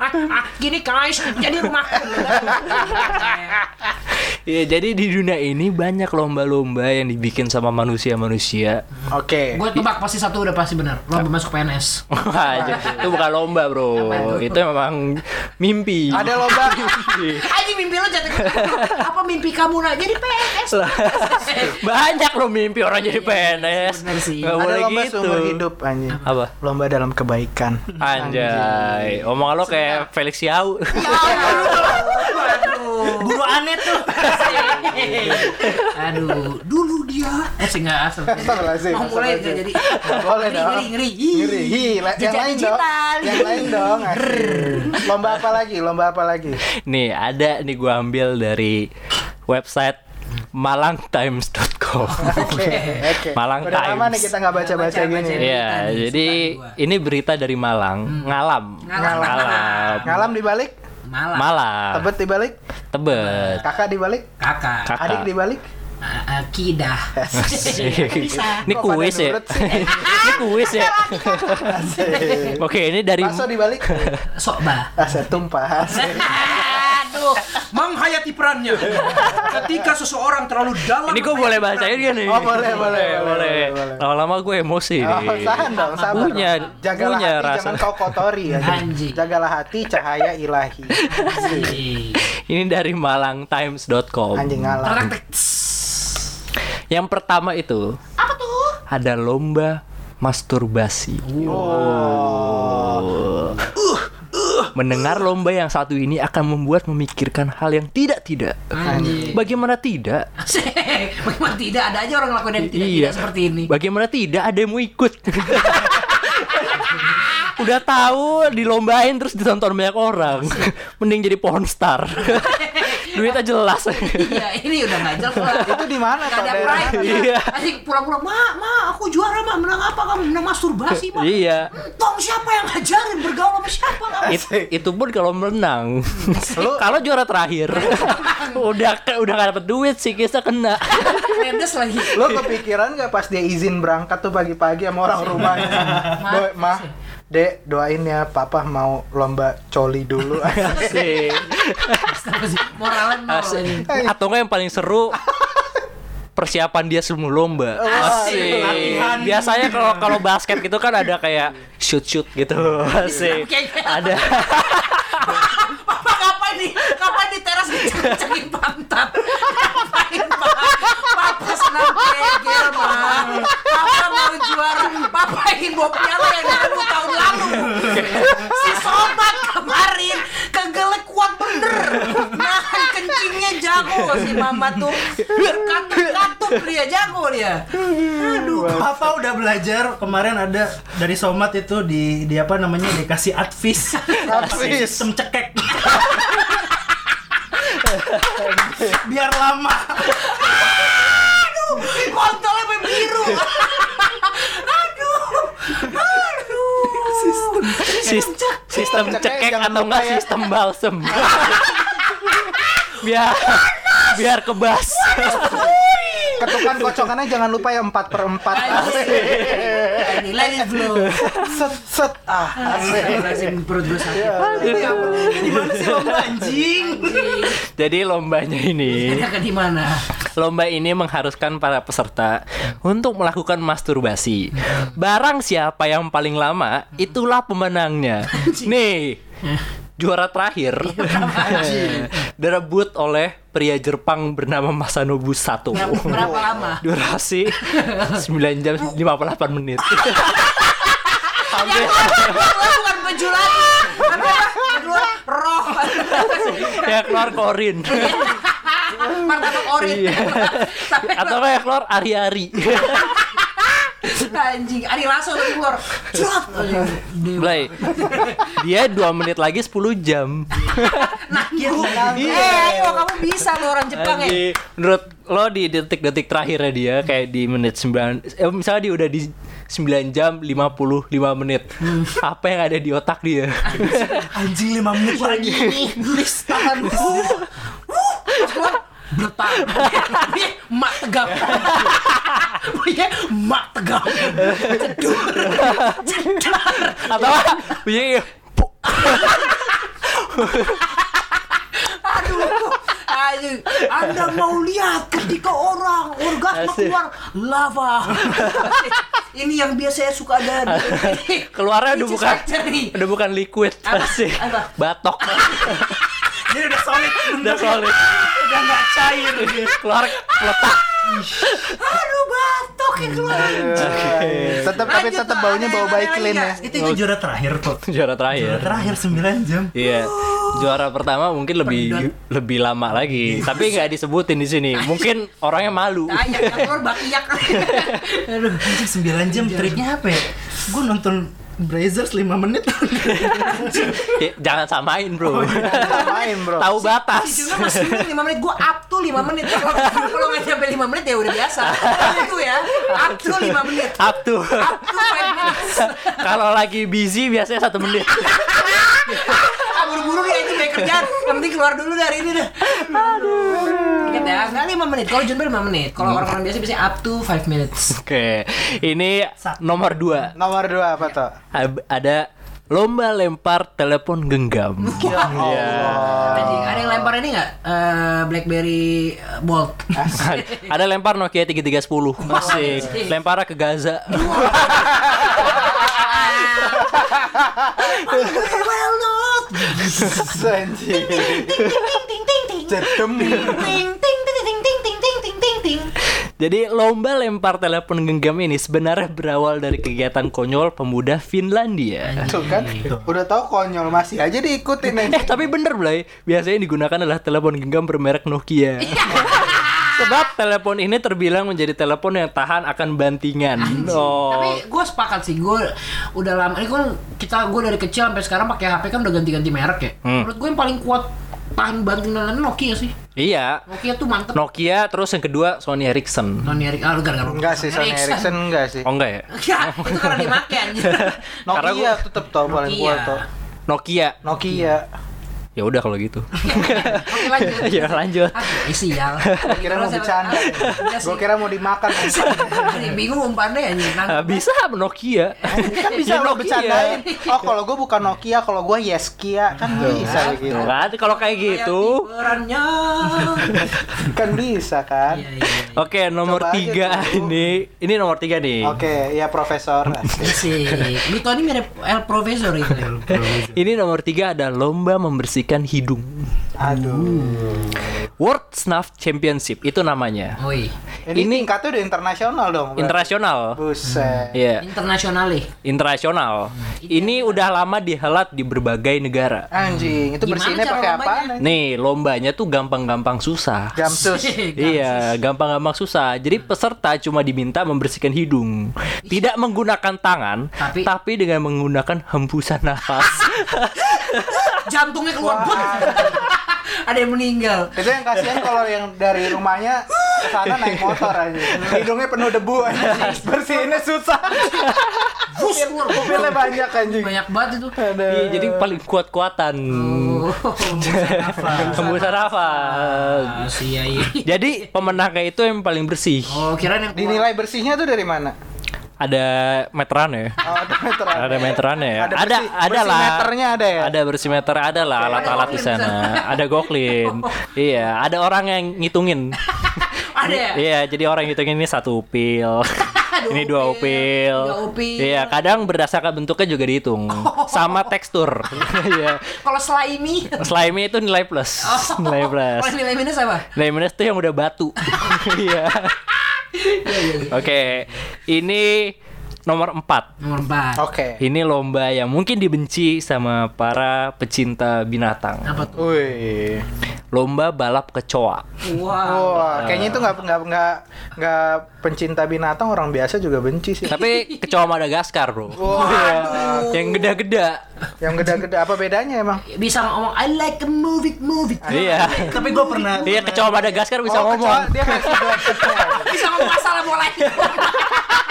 Ah, ah, gini guys, jadi rumahku. Iya jadi di dunia ini banyak lomba-lomba yang dibikin sama manusia-manusia Oke. Gue tebak pasti satu udah pasti benar. Lo masuk PNS. Itu bukan lomba bro itu? itu memang mimpi Ada lomba Aji mimpi lo jatuh Apa mimpi kamu nak jadi PNS? banyak loh mimpi orang jadi PNS Bener sih. Nggak ada boleh lomba gitu seumur hidup anjing. apa Lomba dalam kebaikan. anjay omongan lo kayak Felix Yau Aduh. Guru aneh tuh. Aduh, dulu dia. Eh, sih nggak asal. Mau mulai nggak jadi. Boleh dong. Ngeri, ngeri. Ngeri. Yang lain dong. Yang lain dong. Lomba apa lagi? Lomba apa lagi? nih ada nih gua ambil dari website malangtimes.com Oke, oke. Malang Udah lama Times. nih kita nggak baca-baca gini. Iya, Berita nih, jadi ini berita dari Malang, ngalam, Ngalam. ngalam, Ngalam dibalik, Malah. Malang, tebet dibalik, Tebet, kakak dibalik, Kakak. Kakak. adik dibalik. Ah, ah, Kidah. Bisa. Ini kuis ya? ini kuis ya? Oke, ini dari Bakso dibalik, Sok bah. aset tumpah. Aduh, menghayati perannya. Ketika seseorang terlalu dalam. ini gue boleh bacain dia nih. Oh, boleh, boleh, boleh, boleh. boleh, boleh. Lama-lama gue emosi Oh, nih. tahan dong, sabar. Punya, Jagalah punya hati, rasa. jangan kau kotori ya. Anjing. Jagalah hati, cahaya ilahi. Ini dari malangtimes.com. Anjing. Terak-tek. Yang pertama itu Apa tuh? ada lomba masturbasi. Oh. Mendengar lomba yang satu ini akan membuat memikirkan hal yang tidak-tidak. Anjing. Bagaimana tidak? Bagaimana tidak ada aja orang ngelakuin yang tidak, Iya. seperti ini. Bagaimana tidak ada yang mau ikut? Udah tahu dilombain terus ditonton banyak orang. Mending jadi porn star. Duitnya jelas. Iya, ini udah nggak jelas. Itu di mana Nggak Pak ada pride. Iya. Asik pura-pura, ma, ma, aku juara ma, menang apa kamu? Menang masturbasi ma. Iya. Tong siapa yang ngajarin bergaul sama siapa? It- itu pun kalau menang. kalau juara terakhir udah udah gak dapet duit sih kita kena. Mendes lagi. Lo kepikiran gak pas dia izin berangkat tuh pagi-pagi sama orang rumahnya? Boy, mah, Dek, doain ya papa mau lomba coli dulu. Asik. Nol Asik. Atau enggak yang paling seru persiapan dia sebelum lomba. Asik. Latihan. Biasanya kalau kalau basket gitu kan ada kayak shoot shoot gitu. Asik. Ada Papa ngapain nih? Ngapain di teras ngecek-ngecekin pantat? Ngapain pak? Papa senang kegel mah. Papa mau juara. Papa ingin bawa piala yang 2000 tahun lalu. Si sobat kemarin kegelek kuat bener. Nahan kencingnya jago si mama tuh. Katup-katup dia jago dia. Aduh. Papa udah belajar kemarin ada dari Somat itu di di apa namanya dikasih advis Advis. sistem cekek biar lama kontolnya sampai biru. Aduh, aduh. Sistem, sis- sistem Cekek atau enggak ya. sistem balsem. biar biar kebas. Ketukan kocokannya jangan lupa ya 4 per 4 Ini let it flow. Set set ah asik. Astagfirullahaladzim, perut gue sakit. di mana sih lomba anjing Jadi lombanya ini Ini akan di mana? Lomba ini mengharuskan para peserta untuk melakukan masturbasi. Barang siapa yang paling lama, itulah pemenangnya. Nih, juara terakhir direbut oleh pria Jepang bernama Masanobu Sato. Berapa, lama? Durasi 9 jam 58 menit. Bukan baju lagi. Roh. ya keluar korin. Martabak orin. Iya. Atau kayak keluar ari-ari. anjing, Ari Lasso lagi keluar. Jot. Blay. Dia 2 menit lagi 10 jam. Eh, ayo kamu bisa lo orang Jepang ya. Menurut lo di detik-detik terakhirnya dia kayak di menit 9 eh, misalnya dia udah di 9 jam 55 menit. Apa yang ada di otak dia? anjing 5 menit lagi Please tahan. Bertak. Mak tegap. Punya mak tegap. Cedur. Cedar. Atau punya Aduh. Aduh. Anda mau lihat ketika orang orgasme keluar lava. Ini yang biasanya suka ada keluarnya udah bukan udah bukan liquid. Apa? Batok. dia udah solid udah solid. udah nggak cair Keluar letak. Aduh batok yang keluar. Tetap tapi tetap baunya bau baik clean ya. itu itu juara terakhir kok Juara juara terakhir. terakhir 9 jam Iya. Juara pertama mungkin lebih lebih lama lagi, tapi nggak disebutin di sini. Mungkin orangnya malu. Ayak yang keluar bakiyak. Aduh. Anjing 9 jam triknya apa ya? Gue nonton Brazers 5 menit Ya, Jangan samain, Bro. Main bro. Tahu batas. Juga masih 5 menit gue up to 5 menit. Kalau nggak sampai 5 menit ya udah biasa. Itu ya. Up to 5 menit. Up to. Up to 5 minutes. Kalau lagi busy biasanya satu menit. Ah, buru-buru nih itu kayak kerjaan. Yang penting keluar dulu dari ini dah. Aduh. Ingat ya, nggak 5 menit. Kalau Junbel 5 menit. Kalau orang-orang biasa biasanya up to 5 minutes. Oke, ini nomor dua. Nomor dua apa tuh? Ada lomba lempar telepon genggam. Iya. Anjing, ada yang lempar ini nggak? Eh, BlackBerry eh, Bolt. Ada lempar Nokia 3310. Masih. Lempar ke Gaza. well not. Anjing. Ting ting ting ting. Jedem. Ting ting ting ting ting ting ting ting ting ting. Jadi lomba lempar telepon genggam ini sebenarnya berawal dari kegiatan konyol pemuda Finlandia. Tuh kan, udah tahu konyol masih aja diikutin Eh tapi bener Blay, biasanya yang digunakan adalah telepon genggam bermerek Nokia. Sebab telepon ini terbilang menjadi telepon yang tahan akan bantingan. Oh. Tapi gue sepakat sih, gue udah lama. Ini kan kita gue dari kecil sampai sekarang pakai HP kan udah ganti-ganti merek ya. Hmm. Menurut gue yang paling kuat tahan banting dalam Nokia sih. Iya. Nokia tuh mantep. Nokia terus yang kedua Sony Ericsson. Sony Ericsson, ah, enggak, enggak, Enggak sih Sony Ericsson enggak sih. Oh enggak ya? Ya, itu karena dimakai. Karena Nokia tetep tau paling kuat tau. Nokia. Nokia. Ya udah kalau gitu. Oke lanjut. ya lanjut. Ah, isi ya. Kira mau bercanda. Gue kira mau dimakan. bingung umpannya. Ah, bisa Nokia. kan bisa Ya, lo Nokia. bercandain. Oh kalau gue bukan Nokia, kalau gue Yeskia kan bisa gitu. Kan kalau kayak gitu. Kan bisa kan. Iya, iya. Oke, nomor tiga ini. Ini nomor tiga nih. Oke, ya profesor. Sih, lu tau ini mirip El Profesor itu. Ini nomor tiga ada lomba membersihkan hidung. Aduh. World Snuff Championship itu namanya. Oi, Ini, Ini- tingkatnya udah internasional dong. berarti. Internasional. Buset. Iya, internasional nih. internasional. Ini udah lama dihelat di berbagai negara. Anjing, itu Gimana bersihnya cara pakai lombanya? apaan? Nih, lombanya tuh gampang-gampang susah. Gamsus. Iya, gampang-gampang susah. Jadi peserta cuma diminta membersihkan hidung, tidak menggunakan tangan, Tapi- tapi, dengan menggunakan hembusan nafas. Jantungnya keluar. Ada yang meninggal. Itu yang kasihan kalau yang dari rumahnya ke sana naik motor aja. Hidungnya penuh debu aja. Bersihinnya susah. Pupilnya banyak anjing. Banyak banget itu. Iya, jadi paling kuat-kuatan. Oh, Hembusan nafas. Ah, si iya, iya. Jadi pemenangnya itu yang paling bersih. Oh, kirain yang. Dinilai bersihnya tuh dari mana? Ada meteran ya. Oh, ada meteran. Ada meterannya ya. Ada Ada ada lah. bersimeternya ada ya? Ada bersimeter ada lah alat-alat di sana. Ada goklin. Iya, ada orang yang ngitungin. Ada ya? Iya, jadi orang yang ngitungin ini satu upil. Dua ini dua upil, upil. Iya, kadang berdasarkan bentuknya juga dihitung. Sama tekstur. Iya. Kalau slimy. Slimy itu nilai plus. Nilai plus. Kalau nilai minus apa? Nilai minus itu yang udah batu. Iya. Oke, ini nomor 4. Nomor 4. Oke. Ini lomba yang mungkin dibenci sama para pecinta binatang. Apa tuh? Wih. Lomba balap kecoa. Wow. Wah, kayaknya itu nggak nggak nggak nggak pencinta binatang orang biasa juga benci sih. Tapi kecoa Madagaskar, Bro. Wah, Yang geda-geda. yang gede-gede apa bedanya emang? Bisa ngomong I like a movie movie. Iya. Tapi gue pernah Iya, kecoa Madagaskar bisa Oh, ngomong. kecoa, dia Blackpink-nya. Bisa ngomong assalamualaikum. Aduh,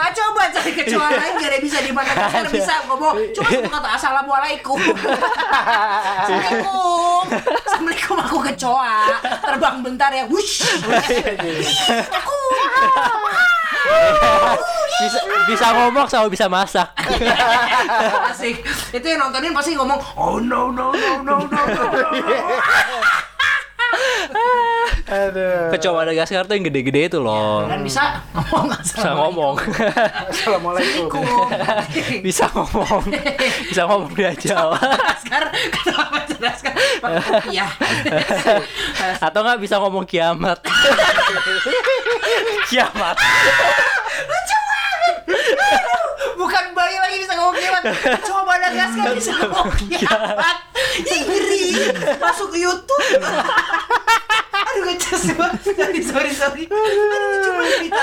nggak coba cari kecoa lain gak ada bisa di mana kan bisa ngomong cuma satu kata assalamualaikum. Assalamualaikum. Assalamualaikum aku kecoa. Terbang bentar ya. Wush. Aku. Bisa bisa ngomong sama bisa masak. Asik. Itu yang nontonin pasti ngomong, "Oh no no no no no no." Aduh. Kecoa Madagaskar tuh yang gede-gede itu loh. Dan bisa ngomong Bisa ngomong. Assalamualaikum. Bisa ngomong. Bisa ngomong diajak. Madagaskar kenapa Madagaskar kopiah Atau nggak bisa ngomong kiamat. kiamat. bukan bayi lagi bisa ngomong kiamat coba Madagaskar bisa ngomong kiamat Ih, ngeri masuk ke YouTube aduh ngecas banget. Sorry sorry sorry. Aduh cuma cerita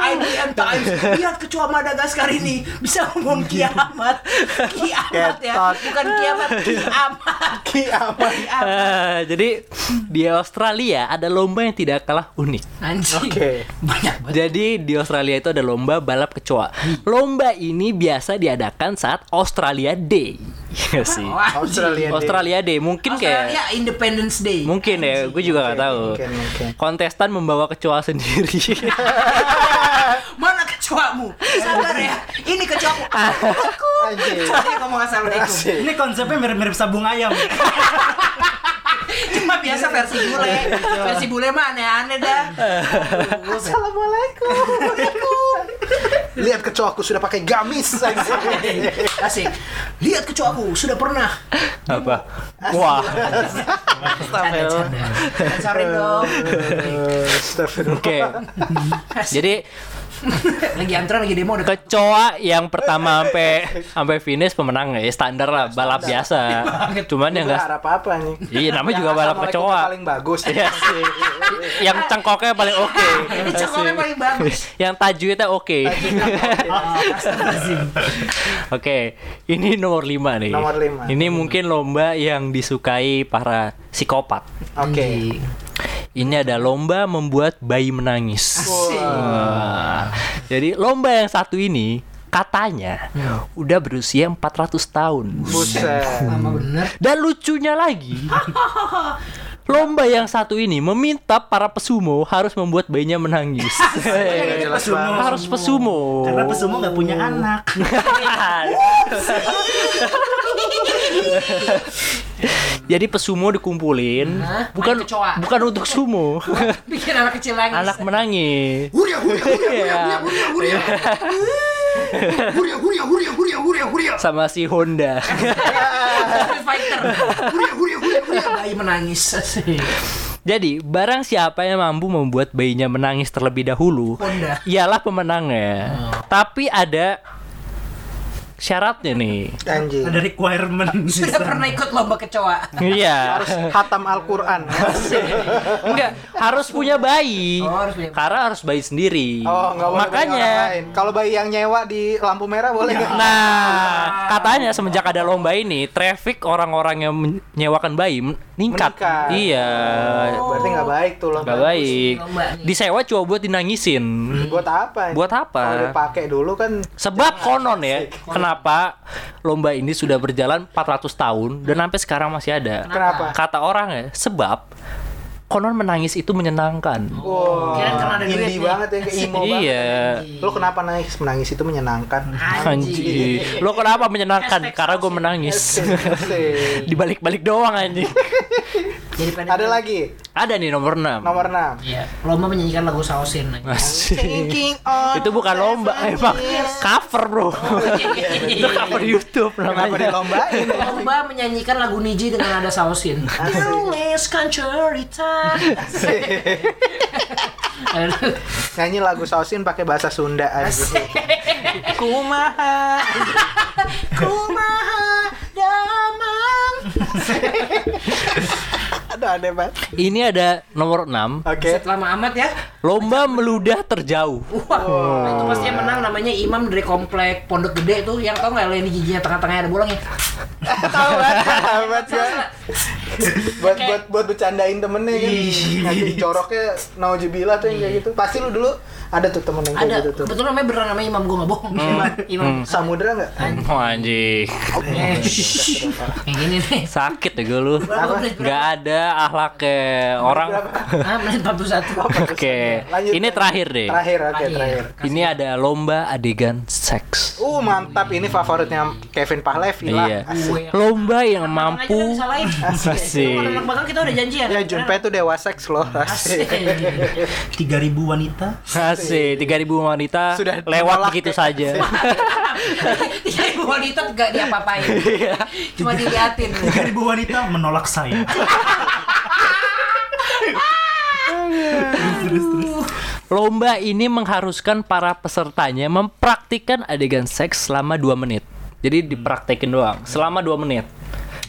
IDM Times lihat kecoa Madagaskar ini. Bisa ngomong kiamat. Kiamat ya. Bukan kiamat kiamat. Kiamat. kiamat. Ah, jadi di Australia ada lomba yang tidak kalah unik. anjing. Oke. banyak banget. Jadi di Australia itu ada lomba balap kecoa. Lomba ini biasa diadakan saat Australia Day. Iya sih. Wah, Australia. Day. Australia Day mungkin Australia kayak Independence Day mungkin ya, gue juga nggak tahu. Mungkin, mungkin. Kontestan membawa kecoa sendiri. Mana kecoamu? Sabar ya. Ini kecoaku. Aku. Ini ngomong assalamualaikum. Ini konsepnya mirip-mirip sabung ayam. Cuma biasa versi bule. Versi bule mah aneh-aneh dah. Assalamualaikum. Lihat kecoaku sudah pakai gamis. Asik. Lihat kecoaku sudah pernah. Apa? Wah. Sorry dong. Astagfirullah. Oke. Jadi lagi antrean lagi demo udah kecoa yang pertama sampai sampai finish pemenang ya standar lah balap biasa. Cuman yang Nggak enggak harap apa nih. Iya, namanya juga balap kecoa. paling bagus. Iya. yang cengkoknya paling oke. Ini cengkoknya paling bagus. yang tajwidnya oke. Oke, ini nomor 5 nih. Nomor lima. Ini mungkin lomba yang disukai para psikopat. Oke. Ini ada lomba membuat bayi menangis. Wah. Jadi lomba yang satu ini katanya udah berusia 400 tahun. Buset. lama bener. Dan lucunya lagi, lomba yang satu ini meminta para pesumo harus membuat bayinya menangis. Jelas banget. harus pesumo. Karena pesumo nggak punya anak. Jadi pesumo dikumpulin, Hah? bukan bukan untuk sumo. Bikin anak kecil nangis. Anak menangis. Huria huria huria huria huria huria huria huria huria huria huria Sama si Honda. Fighter huria huria huria huria bayi menangis Jadi, barang siapa yang mampu membuat bayinya menangis terlebih dahulu, Honda ialah pemenangnya. Tapi ada syaratnya nih. Anjing. Ada requirement. sudah pernah ikut lomba kecoa Iya. Harus hatam Al-Qur'an. Enggak, harus punya bayi. Oh, harus punya bayi. Karena harus bayi sendiri. Oh, nggak boleh Makanya. Kalau bayi yang nyewa di lampu merah boleh nggak? Nah, katanya semenjak ada lomba ini, traffic orang-orang yang menyewakan bayi meningkat. Meningkat. Iya. Berarti nggak baik tuh loh. Gak baik. lomba. Disewa cuma buat dinangisin. Buat apa? Buat apa? Kalau dipakai dulu kan Sebab konon ya, kenapa lomba ini sudah berjalan 400 tahun dan sampai sekarang masih ada. Kenapa? Kata orang ya, sebab konon menangis itu menyenangkan. Wow, Kirain karena ada duit banget ya, kayak emo banget. Iya. Lu kenapa nangis? Menangis itu menyenangkan. Anjing. Lo kenapa menyenangkan? Karena gue menangis. Dibalik-balik doang anjing. jadi pada Ada lagi Ada nih nomor 6. nomor 6. Iya, lomba menyanyikan lagu sausin Asik. Thinking on Itu bukan lomba, emang cover bro. Itu cover YouTube Kenapa namanya. dilombain? lomba menyanyikan lagu Niji dengan nada sausin tuliskan cerita Aduh. Nyanyi lagu sausin pakai bahasa Sunda aja. Kumaha. kumaha damang Aduh aneh banget. Ini ada nomor 6. Oke. lama amat ya Lomba meludah terjauh. Wah, nah itu pasti yang menang namanya Imam dari komplek Pondok Gede tuh yang tau nggak yang di giginya tengah-tengahnya ada bolongnya. Tahu banget. Buat buat buat buat bercandain temennya kan. Nanti coroknya naujubillah tuh yang kayak gitu. Pasti lu dulu ada tuh temen yang kayak Ada, gitu tuh. kebetulan namanya beneran namanya Imam gue nggak bohong. Imam, Imam. Samudra nggak? Oh anjing. Eh, Yang gini nih. Sakit ya gue lu. Gak ada ahlaknya orang. Ah, menit 41. Oke. Ini terakhir deh. Terakhir, oke Terakhir. terakhir. Ini ada lomba adegan seks. Uh mantap ini favoritnya Kevin Pahlevi lah. Iya. Asik. Lomba yang Mampu. Asik. Anak bakal kita udah janjian. Ya Junpei tuh dewa seks loh. Asik. Asik. 3000 wanita. Asik, 3000 wanita Sudah lewat begitu ya. saja. Tiga ribu wanita gak diapa-apain. Cuma diliatin. 3000 wanita menolak saya. Lomba ini mengharuskan para pesertanya mempraktikkan adegan seks selama 2 menit. Jadi dipraktekin doang selama 2 menit.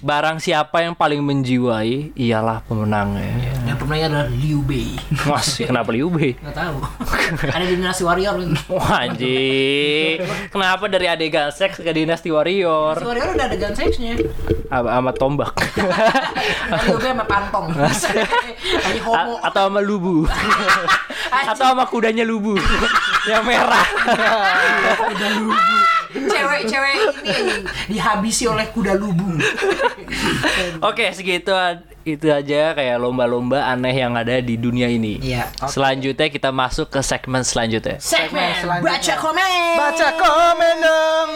Barang siapa yang paling menjiwai ialah pemenangnya. Yang pemenangnya adalah Liu Bei. Masih kenapa Liu Bei? Gak tahu. Ada di dinasti warrior. Wah anjing. Kenapa dari adegan seks ke Dinasti Warrior? Dinasti warrior udah ada gun seksnya. Sama, sama tombak. Liu Bei sama pantong. Homo. A- atau sama lubu. atau sama kudanya lubu. yang merah. Cewek-cewek ini dihabisi oleh kuda lubu. Oke, segitu itu aja kayak lomba-lomba aneh yang ada di dunia ini. Iya. Selanjutnya kita masuk ke segmen selanjutnya. Segmen selanjutnya. baca komen. Baca komen dong.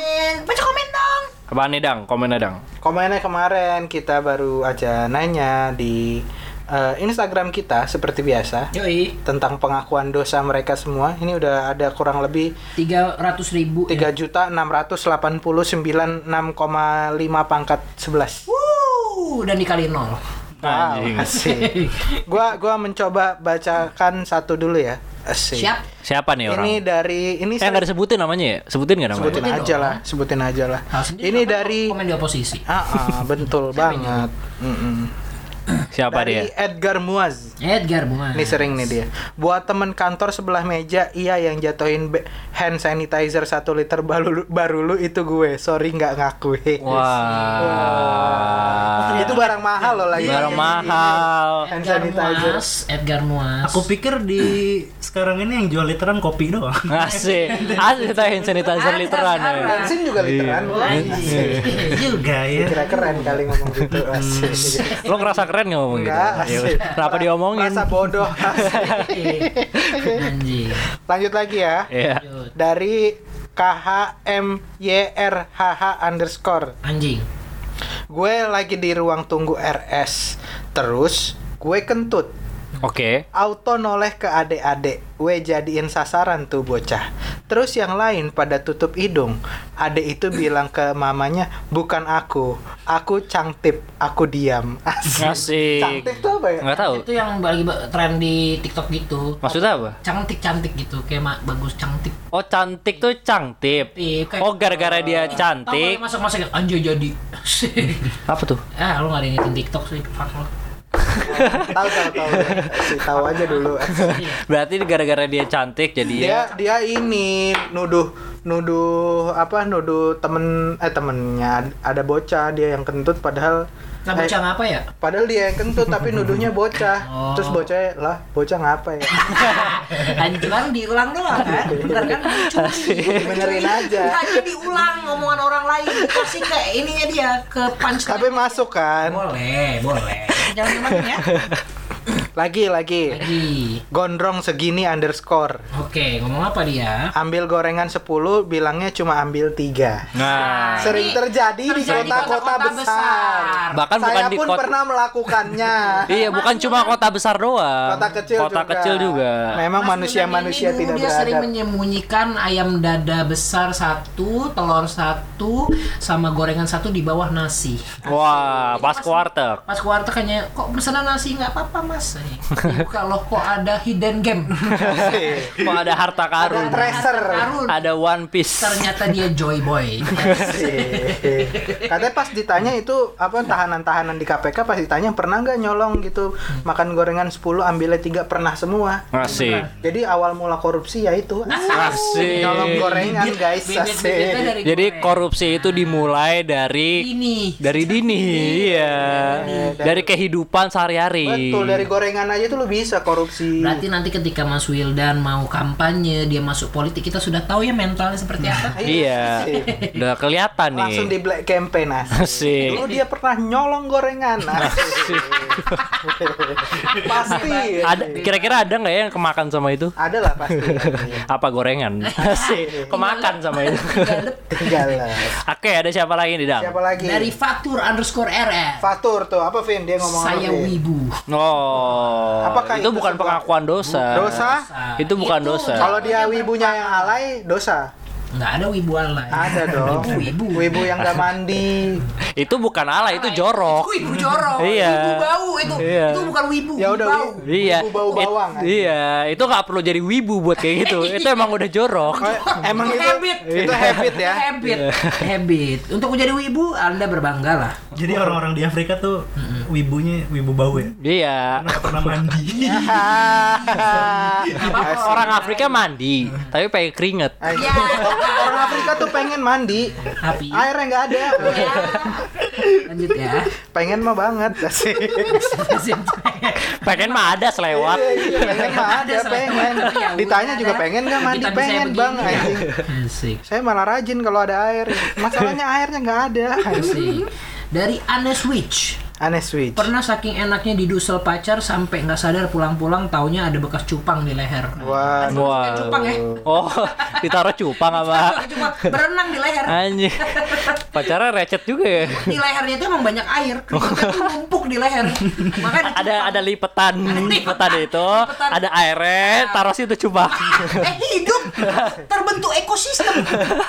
Baca komen dong. Apaan nih, Dang? Komennya, Dang. Komennya kemarin kita baru aja nanya di eh, Instagram kita seperti biasa Yoi. tentang pengakuan dosa mereka semua. Ini udah ada kurang lebih 300 ribu. tiga juta enam ratus delapan puluh sembilan enam koma lima pangkat 11 Wuh, dan dikali nol. Anjing. Asik. Gua gua mencoba bacakan satu dulu ya. Asik. Siap. Siapa nih orang? Ini dari ini Eh nggak disebutin namanya ya? Sebutin nggak namanya? sebutin Sebutin aja lah, sebutin aja lah. Sendiri Ini dari komen di oposisi. ah, ah, betul banget. Mm-mm. Siapa dari dia? Edgar Muaz. Edgar Bunga. Ini sering nih dia. Buat temen kantor sebelah meja, iya yang jatuhin hand sanitizer 1 liter baru, baru lu itu gue. Sorry nggak ngaku. Wah. Itu barang mahal loh lagi. Barang mahal. Hand Edgar sanitizer. Muas, Edgar Muas. Aku pikir di sekarang ini yang jual literan kopi doang. Asik. Asik kita hand sanitizer literan ya. Bensin juga literan. juga ya. Kira keren kali ngomong gitu. Asik. Lo ngerasa keren nggak ngomong gitu? Enggak, Ya asik. udah. Kenapa diomongin? Rasa bodoh. Anjing. Lanjut lagi ya. Iya. Lanjut. Dari KHMYRHH underscore Anjing. Gue lagi di ruang tunggu RS Terus gue kentut Oke. Auto noleh ke adik-adik Gue jadiin sasaran tuh bocah Terus yang lain pada tutup hidung Adik itu bilang ke mamanya Bukan aku Aku cangtip Aku diam Asik Asik. Cangtip tuh apa ya? Nggak tahu. Itu yang lagi tren di TikTok gitu. Maksudnya apa? Cantik-cantik gitu, kayak bagus cantik. Oh cantik tuh cangtip. Iya, kayak- Oh gara-gara dia cantik. Tahu masuk-masuk anjay jadi. Apa tuh? ah, lu gak ada yang TikTok sih. Fuck. Tahu tahu tahu Asik, Tahu aja dulu Berarti gara-gara dia cantik jadi ya. dia dia ini nuduh nuduh apa nuduh temen eh temennya ada bocah dia yang kentut padahal Nah, eh, bocah ngapa ya? padahal dia yang kentut tapi nuduhnya bocah Oh. terus bocahnya lah bocah ngapa ya Anjing kan diulang doang kan? Bener kan? Curi. benerin aja Hanya diulang omongan orang lain. Kasih ke ininya dia, ke punch. tapi masuk kan Boleh, boleh. Jangan ya. Lagi lagi Lagi. gondrong segini underscore Oke, ngomong apa dia? ambil gorengan 10 bilangnya cuma ambil tiga Nah, sering terjadi, di terjadi kota-kota besar. bahkan saya bukan di pun kota pernah melakukannya Iya, bukan cuma kota besar doang. kota kecil Kota juga. kecil juga. memang manusia-manusia dulu tidak dia sering beradab menyembunyikan ayam dada besar satu, telur satu, sama gorengan satu di bawah nasi. Wah, pas warteg. Pas keluar kayaknya kok pesanan nasi nggak apa-apa mas. Dibuka loh kok ada hidden game. Kok ada harta karun. treasure Karun. Ada One Piece. Ternyata dia joy boy. Katanya pas ditanya itu apa tahanan-tahanan di KPK pas ditanya pernah nggak nyolong gitu makan gorengan 10 ambilnya tiga pernah semua. Asik. Jadi awal mula korupsi ya itu Asik. nyolong gorengan guys. Asik. Jadi goreng. korupsi itu dimulai dari ini. dari dini, iya. Dari kehidupan sehari-hari. Betul dari gorengan aja tuh lu bisa korupsi. Berarti nanti ketika Mas Wildan mau kampanye, dia masuk politik, kita sudah tahu ya mentalnya seperti apa. Iya. Udah kelihatan nih. Langsung di black campaign asik. Dulu dia pernah nyolong gorengan. Asik. pasti. Ada kira-kira ada nggak ya yang kemakan sama itu? Ada lah pasti. Apa gorengan? Asik. Kemakan sama itu. Oke, ada siapa lagi di dalam? Siapa lagi? Dari Faktur underscore RF. Fatur tuh apa Vin dia ngomong Saya wibu. Oh, Apakah itu itu bukan sebuah pengakuan dosa. Dosa? Itu bukan Itu dosa. Kalau dia wibunya yang alay dosa. Nggak ada wibu alay. Ada dong. Wibu, wibu. Wibu yang gak mandi. Itu bukan ala, itu jorok. Itu wibu jorok. Iya. Wibu bau itu. Iya. Itu bukan wibu. Ya udah bau. Iya. wibu bau bawang. It- iya, itu nggak perlu jadi wibu buat kayak gitu. itu emang udah jorok. Oh, emang itu habit. itu habit ya. Habit. Habit. Untuk menjadi wibu, Anda berbanggalah. Jadi orang-orang di Afrika tuh wibunya wibu bau ya. Iya. Karena pernah mandi. Orang Afrika mandi, tapi pakai keringet. Orang Afrika tuh pengen mandi. Tapi Airnya nggak ada. Ya. Lanjut ya. Pengen mah banget. Asik. Pengen mah ada selewat. Iya, pengen mah ada, pengen. Ya Ditanya juga pengen nggak mandi? Pengen begini. bang. anjing. Asik. Saya malah rajin kalau ada air. Masalahnya airnya nggak ada. Dari Anne Switch. Aneh switch. Pernah saking enaknya didusel pacar sampai nggak sadar pulang-pulang taunya ada bekas cupang di leher. Wah, Wah. cupang ya. Oh, ditaruh cupang apa? Cuma berenang di leher. Anjing. Pacarnya recet juga ya. Di lehernya itu emang banyak air. Keringetnya tuh numpuk di leher. Makanya Ada ada lipetan, lipetan itu, Lipetan. ada airnya, taruh situ cupang. eh hidup terbentuk ekosistem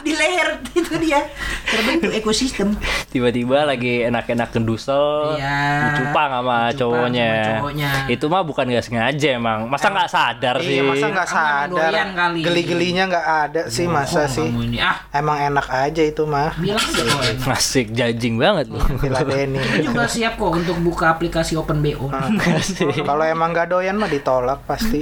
di leher itu dia terbentuk ekosistem Tiba-tiba lagi enak-enak kendusel, Iya. Iya. Dicupang sama Dicupang cowoknya. sama cowoknya. Itu mah bukan gak sengaja emang. Masa nggak sadar sih? Iya, masa nggak sadar. Geli-gelinya nggak ada sih, masa sih. ini. Ah, Emang enak aja itu mah. bilang aja kok enak. Asik jajing banget lu. Diladeni. Ini juga siap kok untuk buka aplikasi Open BO. Ah. Kalau emang nggak doyan mah ditolak pasti.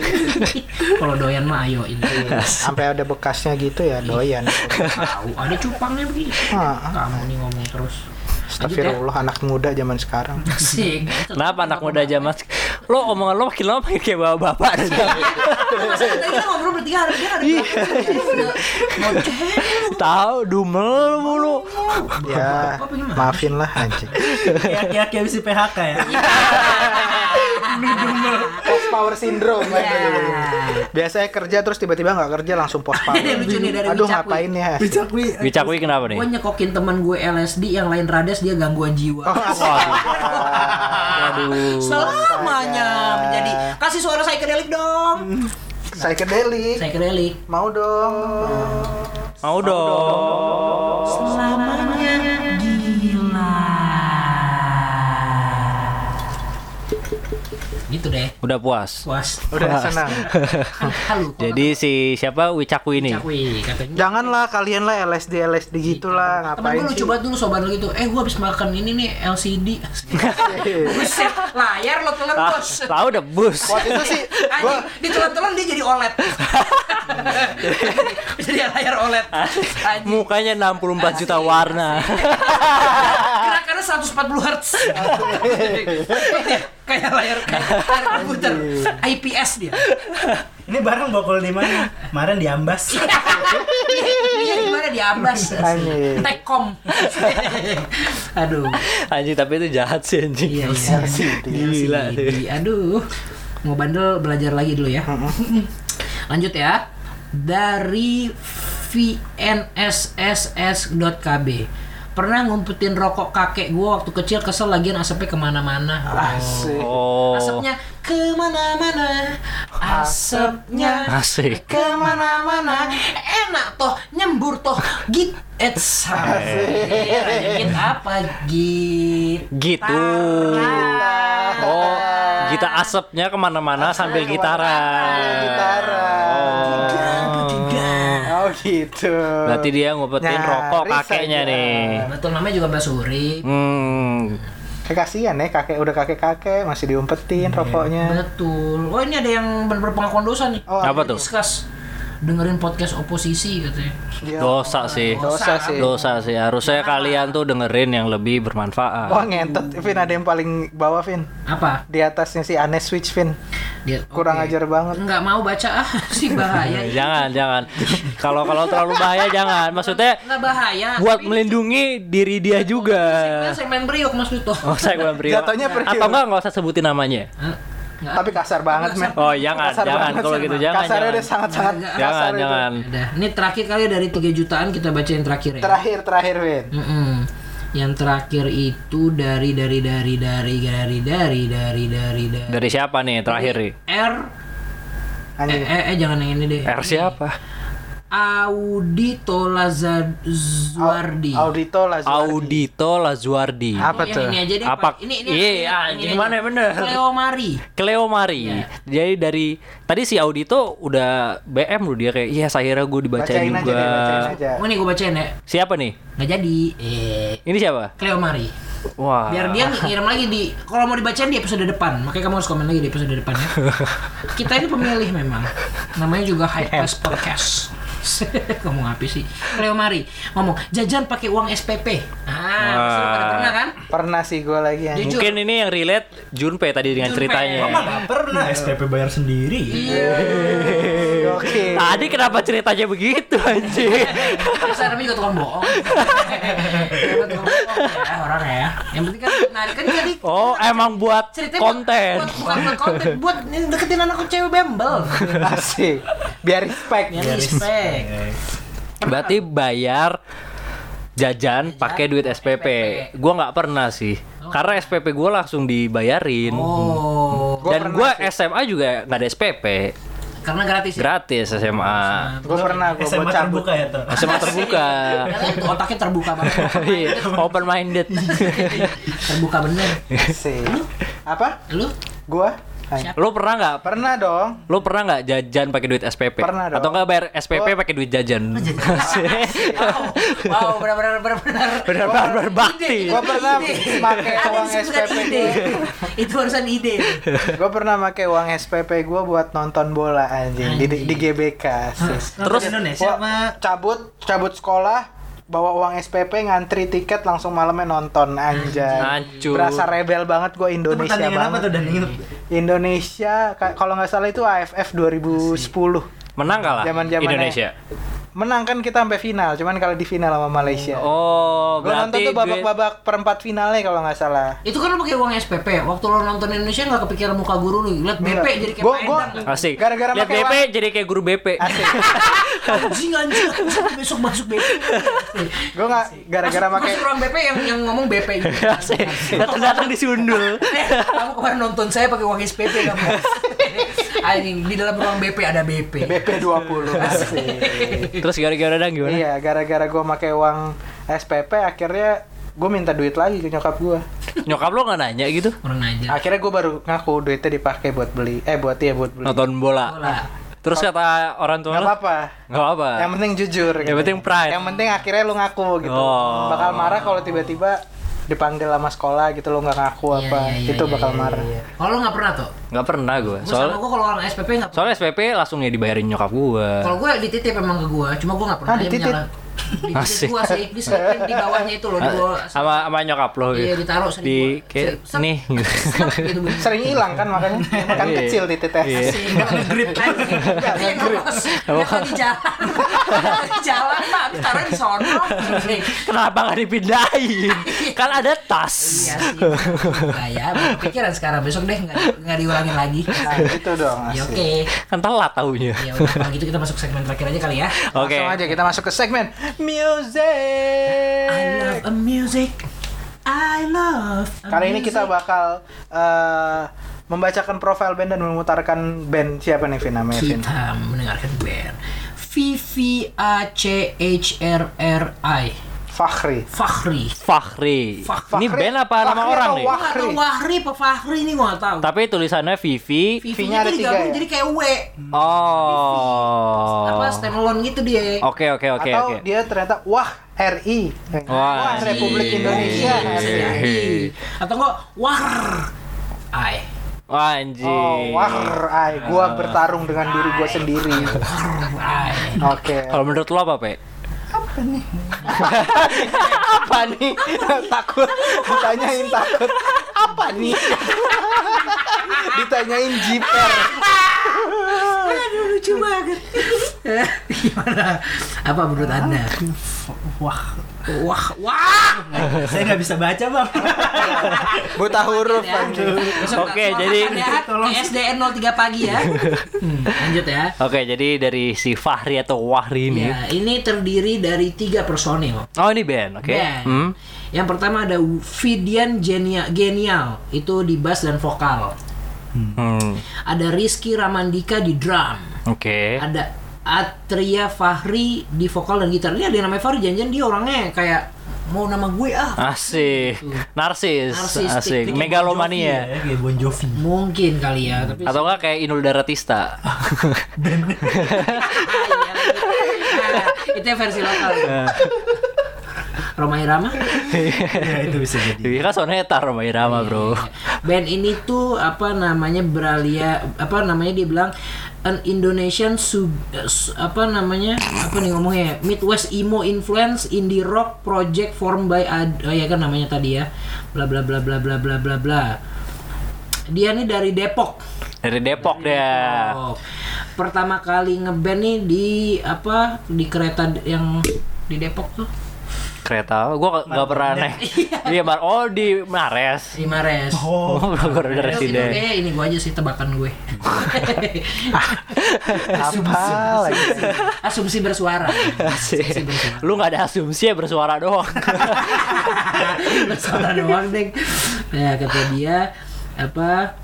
Kalau doyan mah ayo ini. Sampai ada bekasnya gitu ya doyan. Tahu ada cupangnya begini. Ah. Kamu nih ngomong terus. Astagfirullah anak muda zaman sekarang. Asik. Kenapa anak muda aja mas? Lo omongan lo makin lama makin kayak bapak-bapak. Kita ngobrol bertiga ada belakang. Ngoceh. Tahu dumel mulu. Ya, maafin lah anjing. Kayak-kayak habis di PHK ya. Post power syndrome. Ya. Biasanya kerja terus tiba-tiba nggak kerja langsung post power. Ini lucu nih dari Aduh ngapain ya? Bicakwi. Bicakwi kenapa nih? Gue nyekokin teman gue LSD yang lain rades dia gangguan jiwa. Waduh. Selamanya menjadi kasih suara psychedelic dong. Psychedelic. Psychedelic. Mau dong. Mau dong. Selamanya Gitu deh. Udah puas. Puas. Udah senang. Halo. Jadi si siapa Wicakwi ini? Cakwi katanya. Janganlah kalian lah LSD LSD gitulah Temen ngapain gue sih? lucu banget dulu sobat lo gitu Eh gue habis makan ini nih LCD Buset Layar lo telan Ah, bos tahu udah bus. Waktu itu sih gua ditelan-telan dia jadi OLED Jadi layar OLED Anjing Mukanya 64 juta warna. 140 Hz Kayak layar kayak layar komputer IPS dia Ini barang bokol di mana? Kemarin di Ambas. Iya gimana di Ambas Anjing. Tekom Aduh Anjing tapi itu jahat sih anjing. Iya iya Gila. Aduh, mau bandel belajar lagi dulu ya. Lanjut ya. Dari vnsss.kb Pernah ngumpetin rokok kakek gua waktu kecil kesel lagian asapnya ke mana-mana. Asik. Oh. Asapnya ke mana-mana. Asapnya Asik. ke mana-mana. Enak toh, nyembur toh. Git. It's Git apa? Git. Gitu. Oh, kita asapnya ke mana-mana sambil gitaran. Gitaran. Oh. Gitu. Berarti dia ngumpetin Nyaris rokok kakeknya aja. nih. Betul namanya juga basuri. Hmm. Kayak kasihan ya kakek udah kakek kakek masih diumpetin rokoknya. Betul. Oh ini ada yang benar-benar pengakuan dosa nih. Oh, Apa tuh? Discuss dengerin podcast oposisi katanya. Iya. Dosa sih. Dosa sih. Dosa sih. Harusnya kalian tuh dengerin yang lebih bermanfaat. Wah ngentot, Vin ada yang paling bawah Vin. Apa? Di atasnya si Anes Switch Vin. Dia Kurang oke. ajar banget. Nggak mau baca ah sih bahaya. jangan, jangan. Kalau kalau terlalu bahaya jangan. Maksudnya Nggak bahaya. buat melindungi diri dia juga. Kan segmen Priok Mas Duto. Oh, saya belum Priok. Jatuhnya Priok. Atau enggak enggak usah sebutin namanya. Hah? Tapi kasar banget men. Oh, jangan, Kasar jangan. banget Kalau gitu jangan, Kasarnya jangan. udah sangat-sangat Jangan, kasar Jangan, itu. jangan. Udah, ini terakhir kali dari 3 jutaan kita bacain terakhir ya. Terakhir terakhir Vin. Mm-mm. Yang terakhir itu dari dari dari dari dari dari dari dari dari Dari siapa nih terakhir nih? R eh, Anjing. eh, eh jangan yang ini deh. R siapa? Audito Lazazuardi. Audito lah. Audito Lazuardi. Apa tuh? Ini aja deh, Apa? Pak. Ini ini. Iya, ini- gimana ya, bener? Cleo Mari. Cleo Mari. Iya. Jadi dari tadi si Audito udah BM lu dia kayak iya saya gue dibacain Bacain aja juga. deh, bacain aja. Oh, ini gue bacain ya. Siapa nih? Nggak jadi. Eh, Ini siapa? Cleo Mari. Wah. Biar dia ngirim lagi di kalau mau dibacain di episode depan. Makanya kamu harus komen lagi di episode depan ya. Kita ini pemilih memang. Namanya juga High Class Podcast. Ngomong apa sih? Cleo Mari ngomong jajan pakai uang SPP. Ah, pasti lu pada pernah kan? Pernah sih gue lagi ya. Jujur. Mungkin ini yang relate Junpei tadi dengan Junpei. ceritanya. Mama Nggak pernah SPP bayar sendiri. Iya. Oke. Tadi kenapa ceritanya begitu anjing? Saya namanya juga tukang bohong. Emang tukang bohong ya orang ya. Yang penting kan menarik kan jadi Oh, emang buat konten. Buat, buat, bukan buat konten, buat deketin anak cewek bembel. Asik. Biar respect. Biar respect. Berarti bayar jajan pakai duit SPP. Gua nggak pernah sih. Karena SPP gua langsung dibayarin. Oh. Gua Dan gua sih. SMA juga nggak ada SPP. Karena gratis. ya? Gratis SMA. Gue pernah gue SMA cabut. terbuka ya tuh. SMA terbuka. Otaknya terbuka banget. Iya, Open minded. terbuka bener. Sih. Apa? Lu? Gua? Hai. Lu pernah nggak? Pernah dong. Lu pernah nggak jajan pakai duit SPP? Pernah dong. Atau nggak bayar SPP pakai duit jajan? Wow, wow, benar-benar benar-benar. Benar-benar berbakti. Gua pernah pakai uang SPP ide. Itu barusan ide. Gue pernah pakai uang SPP gue buat nonton bola anjing di, di GBK. sis. Terus Indonesia cabut cabut sekolah bawa uang SPP ngantri tiket langsung malamnya nonton anjay. Berasa rebel banget gue Itu Indonesia apa banget. tuh dan inget? Indonesia ka- kalau nggak salah itu AFF 2010. Menang kalah Zaman-zamannya. Indonesia. Menang kan kita sampai final, cuman kalau di final sama Malaysia. Oh, nonton berarti tuh duit- babak-babak perempat finalnya kalau nggak salah. Itu kan lu pakai uang SPP. Waktu lo nonton Indonesia nggak kepikiran muka guru lu. Lihat BP jadi kayak Gua- gua-. Asik. Gara-gara Lihat BP uang- jadi kayak guru BP. Asik. Anjing anjing besok masuk BP. gue nggak gara-gara pakai masuk ruang BP yang yang ngomong BP gitu. Asik. Datang-datang disundul. Eh, kamu kemarin nonton saya pakai uang SPP kamu. Anjing di dalam ruang BP ada BP. BP 20 Asik. Terus gara-gara dang gimana? Iya, gara-gara gue pakai uang SPP akhirnya gue minta duit lagi ke nyokap gue. Nyokap lo nggak nanya gitu? Orang aja. Akhirnya gue baru ngaku duitnya dipakai buat beli. Eh buat iya buat beli. Nonton bola. Bola. Terus kata orang tua Gak apa-apa. Nggak apa. Yang penting jujur. Yang penting pride. Yang penting akhirnya lu ngaku gitu. Oh. Bakal marah kalau tiba-tiba dipanggil sama sekolah gitu lo nggak ngaku Iya, apa. iya, iya, itu iya, bakal iya, marah. iya. Kalau lu nggak pernah tuh? Nggak pernah gue. Soal sama gue kalau orang SPP nggak soalnya SPP langsung ya dibayarin nyokap gue. Kalau gue dititip emang ke gue, cuma gue nggak pernah Ah, aja dititip? menyala- Dititip Asik. gue sih, diselipin di bawahnya itu loh, di bawah. sama sama nyokap lo gitu. Iya, ditaruh sering di gua- kayak set- nih gitu. gitu. Sering hilang kan makanya. kan Iya. kecil. Iya. Nge-grip anjing. Iya, ngelos. Nggak di jalan. Nggak di jalan, Pak. Habis taruh di sono. Kenapa nggak dipindahin? kan ada tas. Iya sih. Ya, pikiran sekarang besok deh nggak nggak diulangin lagi. Nah, itu dong. Ya oke. Kan telat taunya. Ya udah kalau gitu kita masuk segmen terakhir aja kali ya. Oke. Langsung aja kita masuk ke segmen music. I love a music. I love a Kali ini kita music. bakal eh, membacakan profil band dan memutarkan band siapa nih Vin namanya Vin? kita mendengarkan band V V A C H R R I Fakhri. Fahri. Fahri. Fah- Ini Fahri- band apa nama Fahri orang atau nih? Wah- Gua tahu Wahri apa Fahri ini gua tahu. Tapi tulisannya Vivi. V-nya ada tiga digabung ya? jadi kayak W. Oh. Apa standalone gitu dia. Oke oke oke Atau oke. dia ternyata wah RI. Wah, Republik Indonesia. Jadi. Atau enggak War. Ai. Wah, anjing. Oh, wah, ai, gua bertarung dengan diri gua sendiri. Oke. Kalau menurut lo apa, Pe? Apa nih? takut ditanyain takut. Apa nih? ditanyain jiper. Aduh lucu banget. Gimana? Apa menurut Anda? Wah, Wah, wah. saya nggak bisa baca bang. Buta huruf Ya. anjing. Besok Oke, selamat jadi- Tolong. SDN 03 pagi ya. Hmm, lanjut ya. Oke, jadi dari si Fahri atau Wahri ini. Ya, ini terdiri dari tiga personil. Oh, ini band, oke. Band. Hmm. Yang pertama ada Vidian Genia- Genial, itu di bass dan vokal. Hmm. Ada Rizky Ramandika di drum. Oke. Ada Atria Fahri di vokal dan gitar. Ini ada yang namanya Fahri, janjian dia orangnya kayak mau nama gue ah. Asik. Narsis. Narsistik. Asik. Megalomania. Ya, kayak Bon Jovi. Mungkin kali ya, tapi Atau enggak kayak Inul Daratista. Iya, Nah, itu versi lokal. Roma Irama. ya itu bisa jadi. Iya kan soneta Roma Irama, Bro. Band ini tuh apa namanya beralia apa namanya dia bilang an Indonesian sub su- apa namanya apa nih ngomongnya Midwest emo influence indie rock project formed by ad, oh ya kan namanya tadi ya bla bla bla bla bla bla bla bla dia nih dari Depok Dari Depok dia. Oh. pertama kali ngeband nih di apa di kereta yang di Depok tuh Kereta, gua nggak pernah naik. Iya, Mar. Oh, di Mares. di Mares Oh, baru ada Terus itu residen. kayak ini gue aja sih tebakan gue. Apa lagi? Asumsi bersuara. Asik. Lu nggak ada asumsi ya bersuara doang. bersuara doang deh. Ya kata dia apa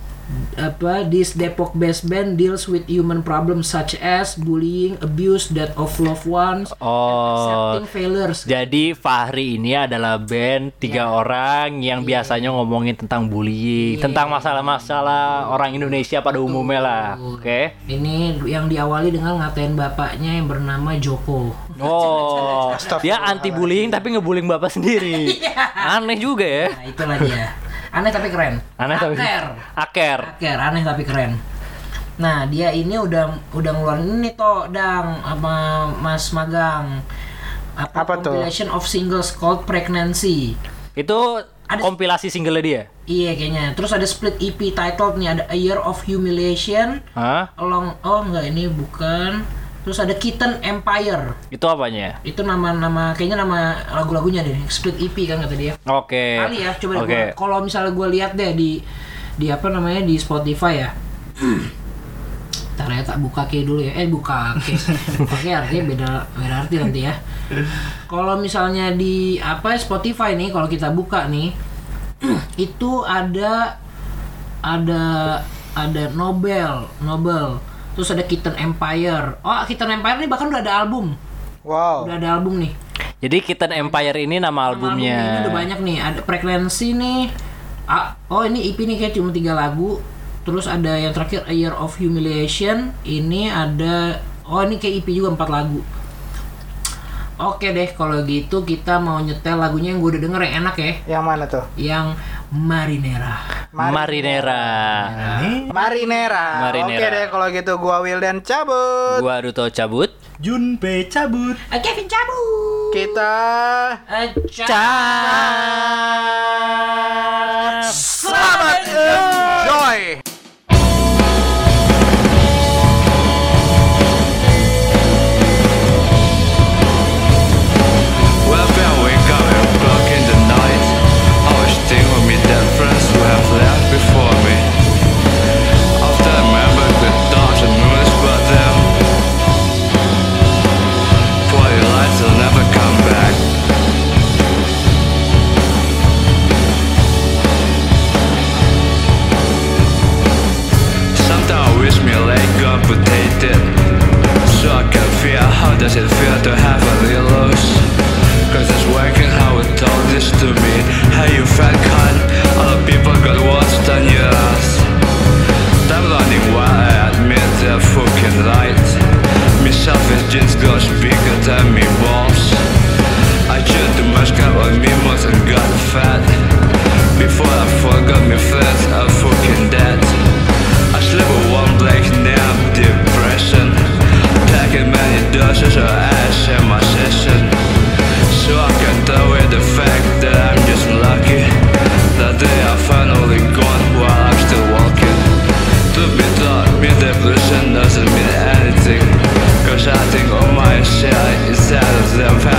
apa this Depok best band deals with human problems such as bullying, abuse, death of loved ones, Oh. accepting failures. Jadi Fahri ini adalah band tiga Iya. orang yang biasanya ngomongin tentang bullying, tentang masalah-masalah orang Indonesia pada umumnya lah. Oke. Ini yang diawali dengan ngatain bapaknya yang bernama Joko. Oh, dia anti bullying tapi ngebullying bapak sendiri. Aneh juga ya. Nah, itulah dia. Aneh tapi keren. Aneh tapi Aker. Aker. Aker, aneh tapi keren. Nah, dia ini udah udah ngeluarin ini toh, Dang, sama Mas Magang. Apa, Apa tuh? compilation of singles called Pregnancy. Itu Ada- kompilasi single dia. Iya kayaknya. Terus ada split EP titled nih ada A Year of Humiliation, Hah? Along oh enggak ini bukan. Terus ada Kitten Empire. Itu apanya? Itu nama-nama kayaknya nama lagu-lagunya deh. Split EP kan kata dia. Oke. Kali ya, coba Oke. gua- kalau misalnya gue lihat deh di di apa namanya di Spotify ya. Ntar ya tak buka ke dulu ya. Eh buka ke. buka ke artinya beda beda arti nanti ya. Kalau misalnya di apa Spotify nih kalau kita buka nih itu ada ada ada Nobel, Nobel. Terus ada Kitten Empire. Oh, Kitten Empire nih bahkan udah ada album. Wow. Udah ada album nih. Jadi Kitten Empire ini nama Nama albumnya. album ini udah banyak nih. Ada Pregnancy nih. Ah, oh ini EP nih kayak cuma tiga lagu. Terus ada yang terakhir A Year of Humiliation. Ini ada oh ini kayak EP juga empat lagu. Oke deh kalau gitu kita mau nyetel lagunya yang gue udah denger yang enak ya. Yang mana tuh? Yang Marinera. Marinera. Marinera. Marinera. Oke deh kalau gitu gua Wildan cabut. Gua Duto cabut. Junpei cabut. Eh, Kevin cabut. Kita Eh, selamat enjoy. Does it feel to have a loss? Cause it's working how it told this to me. How you fat cunt. Other people got worse than yours. ass. Stop learning why I admit they're fucking right. Me selfish jeans got bigger than me balls I chewed too much cut on me most and got fat. Before I forgot me friends, I'm fucking dead. I slept with one black nap depression ashes or ash and my session. So I can deal with the fact that I'm just lucky. That they are finally gone while I'm still walking. To be taught me depression doesn't mean anything. Cause I think all my shit is out of them.